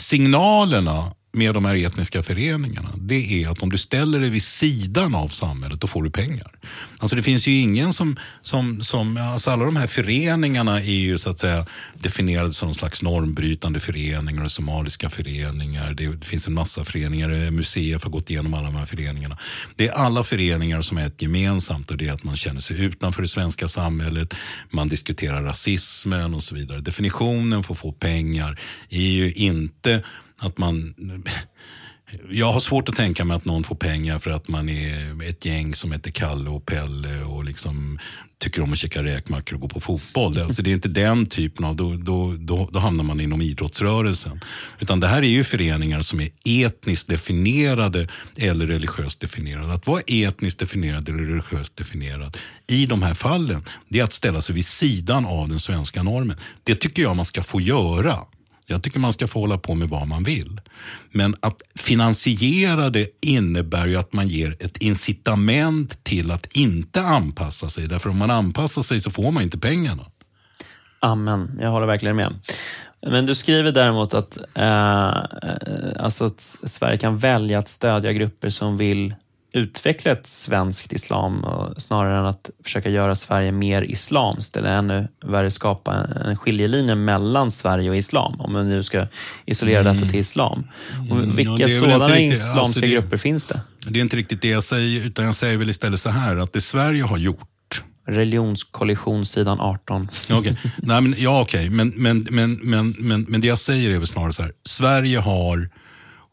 signalerna med de här etniska föreningarna, det är att om du ställer dig vid sidan av samhället, då får du pengar. Alltså det finns ju ingen som, som, som alltså alla de här föreningarna är ju så att säga definierade som någon slags normbrytande föreningar och somaliska föreningar. Det, det finns en massa föreningar, eh, museer har gått igenom alla de här föreningarna. Det är alla föreningar som är ett gemensamt och det är att man känner sig utanför det svenska samhället, man diskuterar rasismen och så vidare. Definitionen för att få pengar är ju inte att man... Jag har svårt att tänka mig att någon får pengar för att man är ett gäng som heter Kalle och Pelle och liksom tycker om att käka räkmackor och gå på fotboll. Alltså det är inte den typen av, då, då, då, då hamnar man inom idrottsrörelsen. Utan det här är ju föreningar som är etniskt definierade eller religiöst definierade. Att vara etniskt definierad eller religiöst definierad i de här fallen, det är att ställa sig vid sidan av den svenska normen. Det tycker jag man ska få göra. Jag tycker man ska få hålla på med vad man vill. Men att finansiera det innebär ju att man ger ett incitament till att inte anpassa sig. Därför om man anpassar sig så får man inte pengarna. Amen, jag håller verkligen med. Men du skriver däremot att, eh, eh alltså att Sverige kan välja att stödja grupper som vill utveckla ett svenskt islam snarare än att försöka göra Sverige mer islamskt eller ännu värre skapa en skiljelinje mellan Sverige och islam, om man nu ska isolera detta till islam. Och Mm, vilka ja, sådana riktigt- islamska alltså det- grupper finns det? Det är inte riktigt det jag säger, utan jag säger väl istället så här att det Sverige har gjort Religionskollision sidan 18. Ja, Okej, Nej, men, ja, okej. Men, men, men, men, men, men det jag säger är väl snarare så här. Sverige har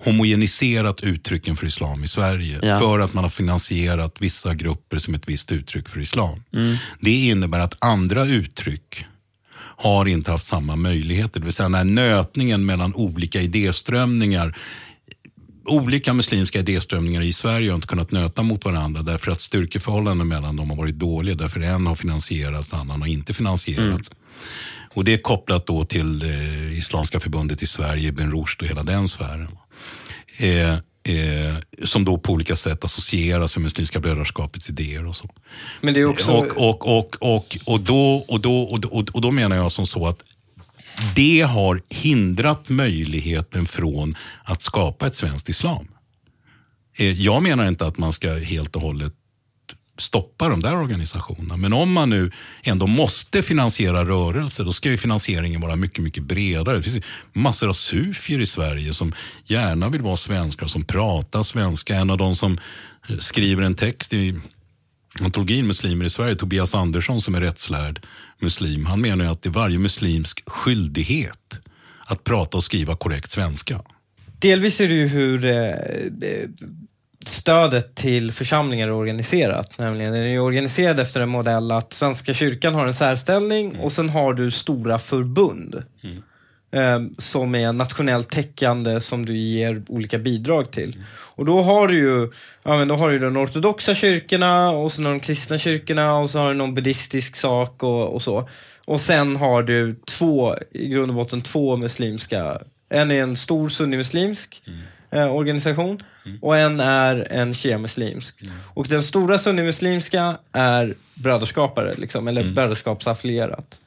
homogeniserat uttrycken för islam i Sverige Ja. för att man har finansierat vissa grupper som ett visst uttryck för islam. Det innebär att andra uttryck har inte haft samma möjligheter. Det vill säga när nötningen mellan olika idéströmningar olika muslimska idéströmningar i Sverige har inte kunnat nöta mot varandra därför att styrkeförhållanden mellan dem har varit dåliga. Därför en har finansierats, annan har inte finansierats. Och det är kopplat då till eh, Islamska förbundet i Sverige, Ibn Rushd och hela den sfären. Eh, eh, som då på olika sätt associeras med Muslimska brödraskapets idéer och så. Men det är också... Och, och, och, och, och, då, och, då, och, då, och då menar jag som så att det har hindrat möjligheten från att skapa ett svenskt islam. Eh, Jag menar inte att man ska helt och hållet stoppa de där organisationerna. Men om man nu ändå måste finansiera rörelser, då ska ju finansieringen vara mycket, mycket bredare. Det finns massor av sufier i Sverige som gärna vill vara svenskar, som pratar svenska. En av de som eh, skriver en text i antologin Muslimer i Sverige, Tobias Andersson som är rättslärd muslim, han menar ju att det är varje muslimsk skyldighet att prata och skriva korrekt svenska. Delvis är det ju hur eh, eh stödet till församlingar är organiserat. Nämligen, den är organiserad efter en modell att Svenska kyrkan har en särställning och sen har du stora förbund. eh, som är nationellt täckande som du ger olika bidrag till. Och då har du ju, ja, men då har du de ortodoxa kyrkorna och så de kristna kyrkorna och så har du någon buddhistisk sak och, och så. Och sen har du två, i grund och botten två muslimska. En är en stor sunnimuslimsk eh, organisation och en är en shia-muslimsk. Och den stora sunnimuslimska är brödraskapare, liksom, eller brödraskapsaffilierat.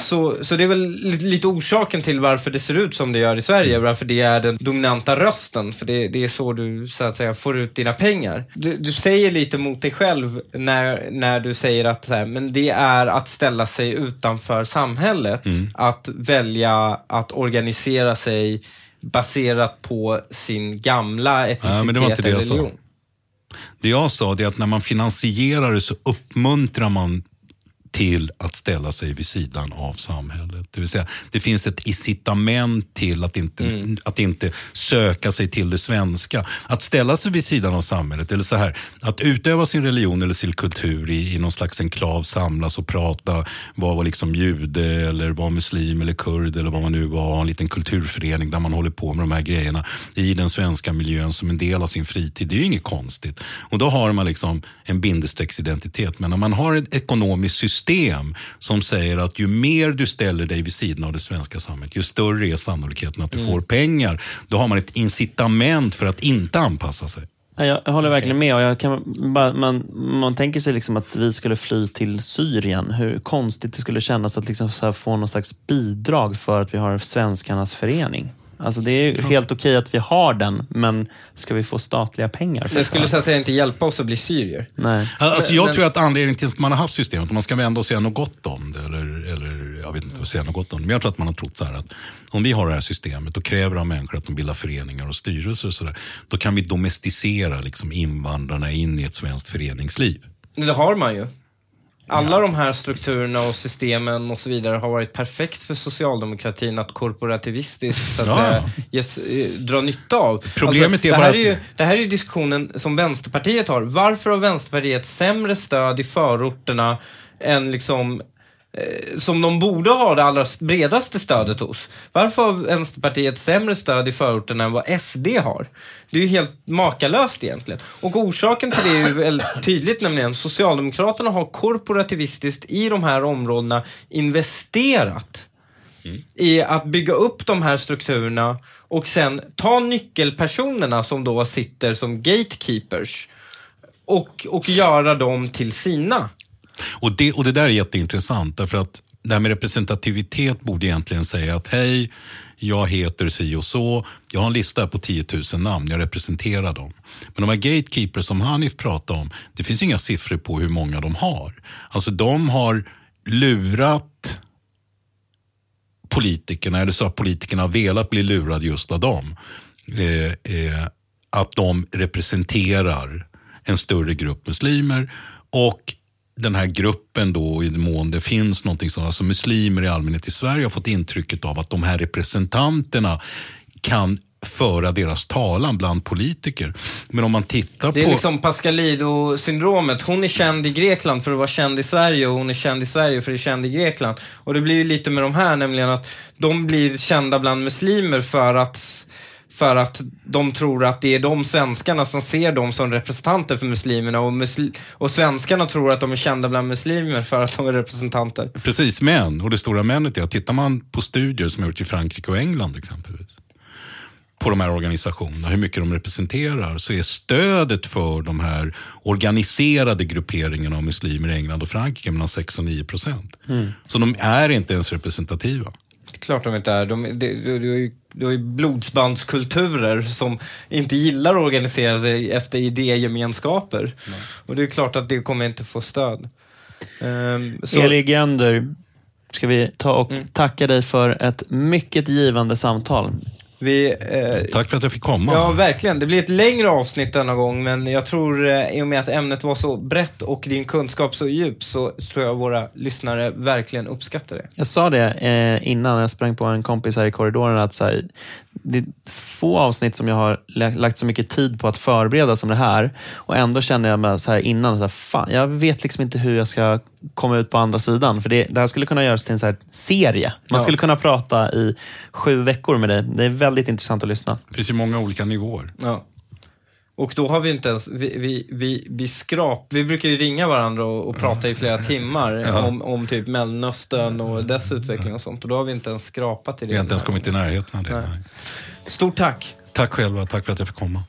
Så, så det är väl lite, orsaken till varför det ser ut som det gör i Sverige, varför det är den dominanta rösten, för det, det är så du så att säga får ut dina pengar. Du, du säger lite mot dig själv när, när du säger att här, men det är att ställa sig utanför samhället, att välja att organisera sig baserat på sin gamla etnicitet men det var inte det jag sa. religion. Det jag sa är att när man finansierar det så uppmuntrar man till att ställa sig vid sidan av samhället. Det vill säga, det finns ett incitament till att inte, Mm. att inte söka sig till det svenska. Att ställa sig vid sidan av samhället, eller så här, att utöva sin religion eller sin kultur i, i någon slags enklav, samlas och prata, vara liksom jude eller vara muslim eller kurd eller vad man nu var, en liten kulturförening där man håller på med de här grejerna i den svenska miljön som en del av sin fritid. Det är ju inget konstigt. Och då har man liksom en bindestrecksidentitet. Men när man har ett ekonomiskt system som säger att ju mer du ställer dig vid sidan av det svenska samhället, ju större är sannolikheten att du får pengar. Då har man ett incitament för att inte anpassa sig. Ja, Jag, håller verkligen med. Och jag kan, bara, man, man tänker sig liksom att vi skulle fly till Syrien. Hur konstigt det skulle kännas att liksom få någon slags bidrag för att vi har Svenskarnas förening. Alltså det är ju helt okej att vi har den, men ska vi få statliga pengar för Det skulle så att säga inte hjälpa oss att bli syrier. Nej. Alltså jag men- tror att anledningen till att man har haft systemet, om man ska vända och säga något gott om det, eller, eller jag vet inte vad säga något gott om det, men jag tror att man har trott så här att om vi har det här systemet och kräver av människor att de bildar föreningar och styrelser och sådär, då kan vi domesticera liksom invandrarna in i ett svenskt föreningsliv. Det har man ju. Alla de här strukturerna och systemen och så vidare har varit perfekt för socialdemokratin att korporativistiskt så att Ja. säga, ges, eh, dra nytta av. Problemet är det bara här att- är ju, Det här är diskussionen som Vänsterpartiet har. Varför har Vänsterpartiet sämre stöd i förorterna än liksom Eh, som de borde ha det allra bredaste stödet hos. Varför har Vänsterpartiet sämre stöd i förorterna än vad SD har? Det är ju helt makalöst egentligen. Och orsaken till det är ju väldigt tydligt nämligen. Socialdemokraterna har korporativistiskt i de här områdena investerat i att bygga upp de här strukturerna och sen ta nyckelpersonerna som då sitter som gatekeepers och, och göra dem till sina. Och det, och det där är jätteintressant, därför att det här med representativitet borde egentligen säga att hej, jag heter si och så, jag har en lista på 10 000 namn, jag representerar dem. Men de här gatekeepers som Hanif pratade om, det finns inga siffror på hur många de har. Alltså de har lurat politikerna, eller så har politikerna velat bli lurade just av dem. Eh, eh, att de representerar en större grupp muslimer och den här gruppen då i den mån det finns någonting sånt, alltså muslimer i allmänhet i Sverige har fått intrycket av att de här representanterna kan föra deras talan bland politiker. Men om man tittar Det är på... liksom Pascalido-syndromet. Hon är känd i Grekland för att vara känd i Sverige och hon är känd i Sverige för att vara känd i Grekland. Och det blir ju lite med de här, nämligen att de blir kända bland muslimer för att för att de tror att det är de svenskarna som ser dem som representanter för muslimerna och, musli- och svenskarna tror att de är kända bland muslimer för att de är representanter. Precis, men, och det stora männet är att tittar man på studier som har gjorts i Frankrike och England exempelvis, på de här organisationerna, hur mycket de representerar, så är stödet för de här organiserade grupperingarna av muslimer i England och Frankrike mellan 6 och 9 procent. Så de är inte ens representativa. Klart de inte är. De, det, det, det, är ju- blodsbandskulturer som inte gillar att organisera sig efter idégemenskaper. Och det är klart att det kommer inte få stöd. Um, så, Eli Gender, ska vi ta och Mm. tacka dig för ett mycket givande samtal. Vi, eh, Tack för att jag fick komma. Ja, verkligen. Det blir ett längre avsnitt denna gång, men jag tror eh, i och med att ämnet var så brett och din kunskap så djup så tror jag våra lyssnare verkligen uppskattar det. Jag sa det eh, innan jag sprang på en kompis här i korridoren att så här, det är få avsnitt som jag har lagt så mycket tid på att förbereda som det här. Och ändå känner jag mig så här innan, så här, fan, jag vet liksom inte hur jag ska komma ut på andra sidan. För det, det här skulle kunna göras till en så här serie. Man Ja. skulle kunna prata i sju veckor med dig. Det är väldigt intressant att lyssna. Det finns ju många olika nivåer. Ja. Och då har vi inte ens, vi, vi, vi, vi skrap, vi brukar ju ringa varandra och, och prata i flera timmar om, om typ Mellanöstern och dess utveckling och sånt. Och då har vi inte ens skrapat i det. Vi har inte ens kommit i närheten av det. Nej. Nej. Stort tack! Tack själva, tack för att jag fick komma.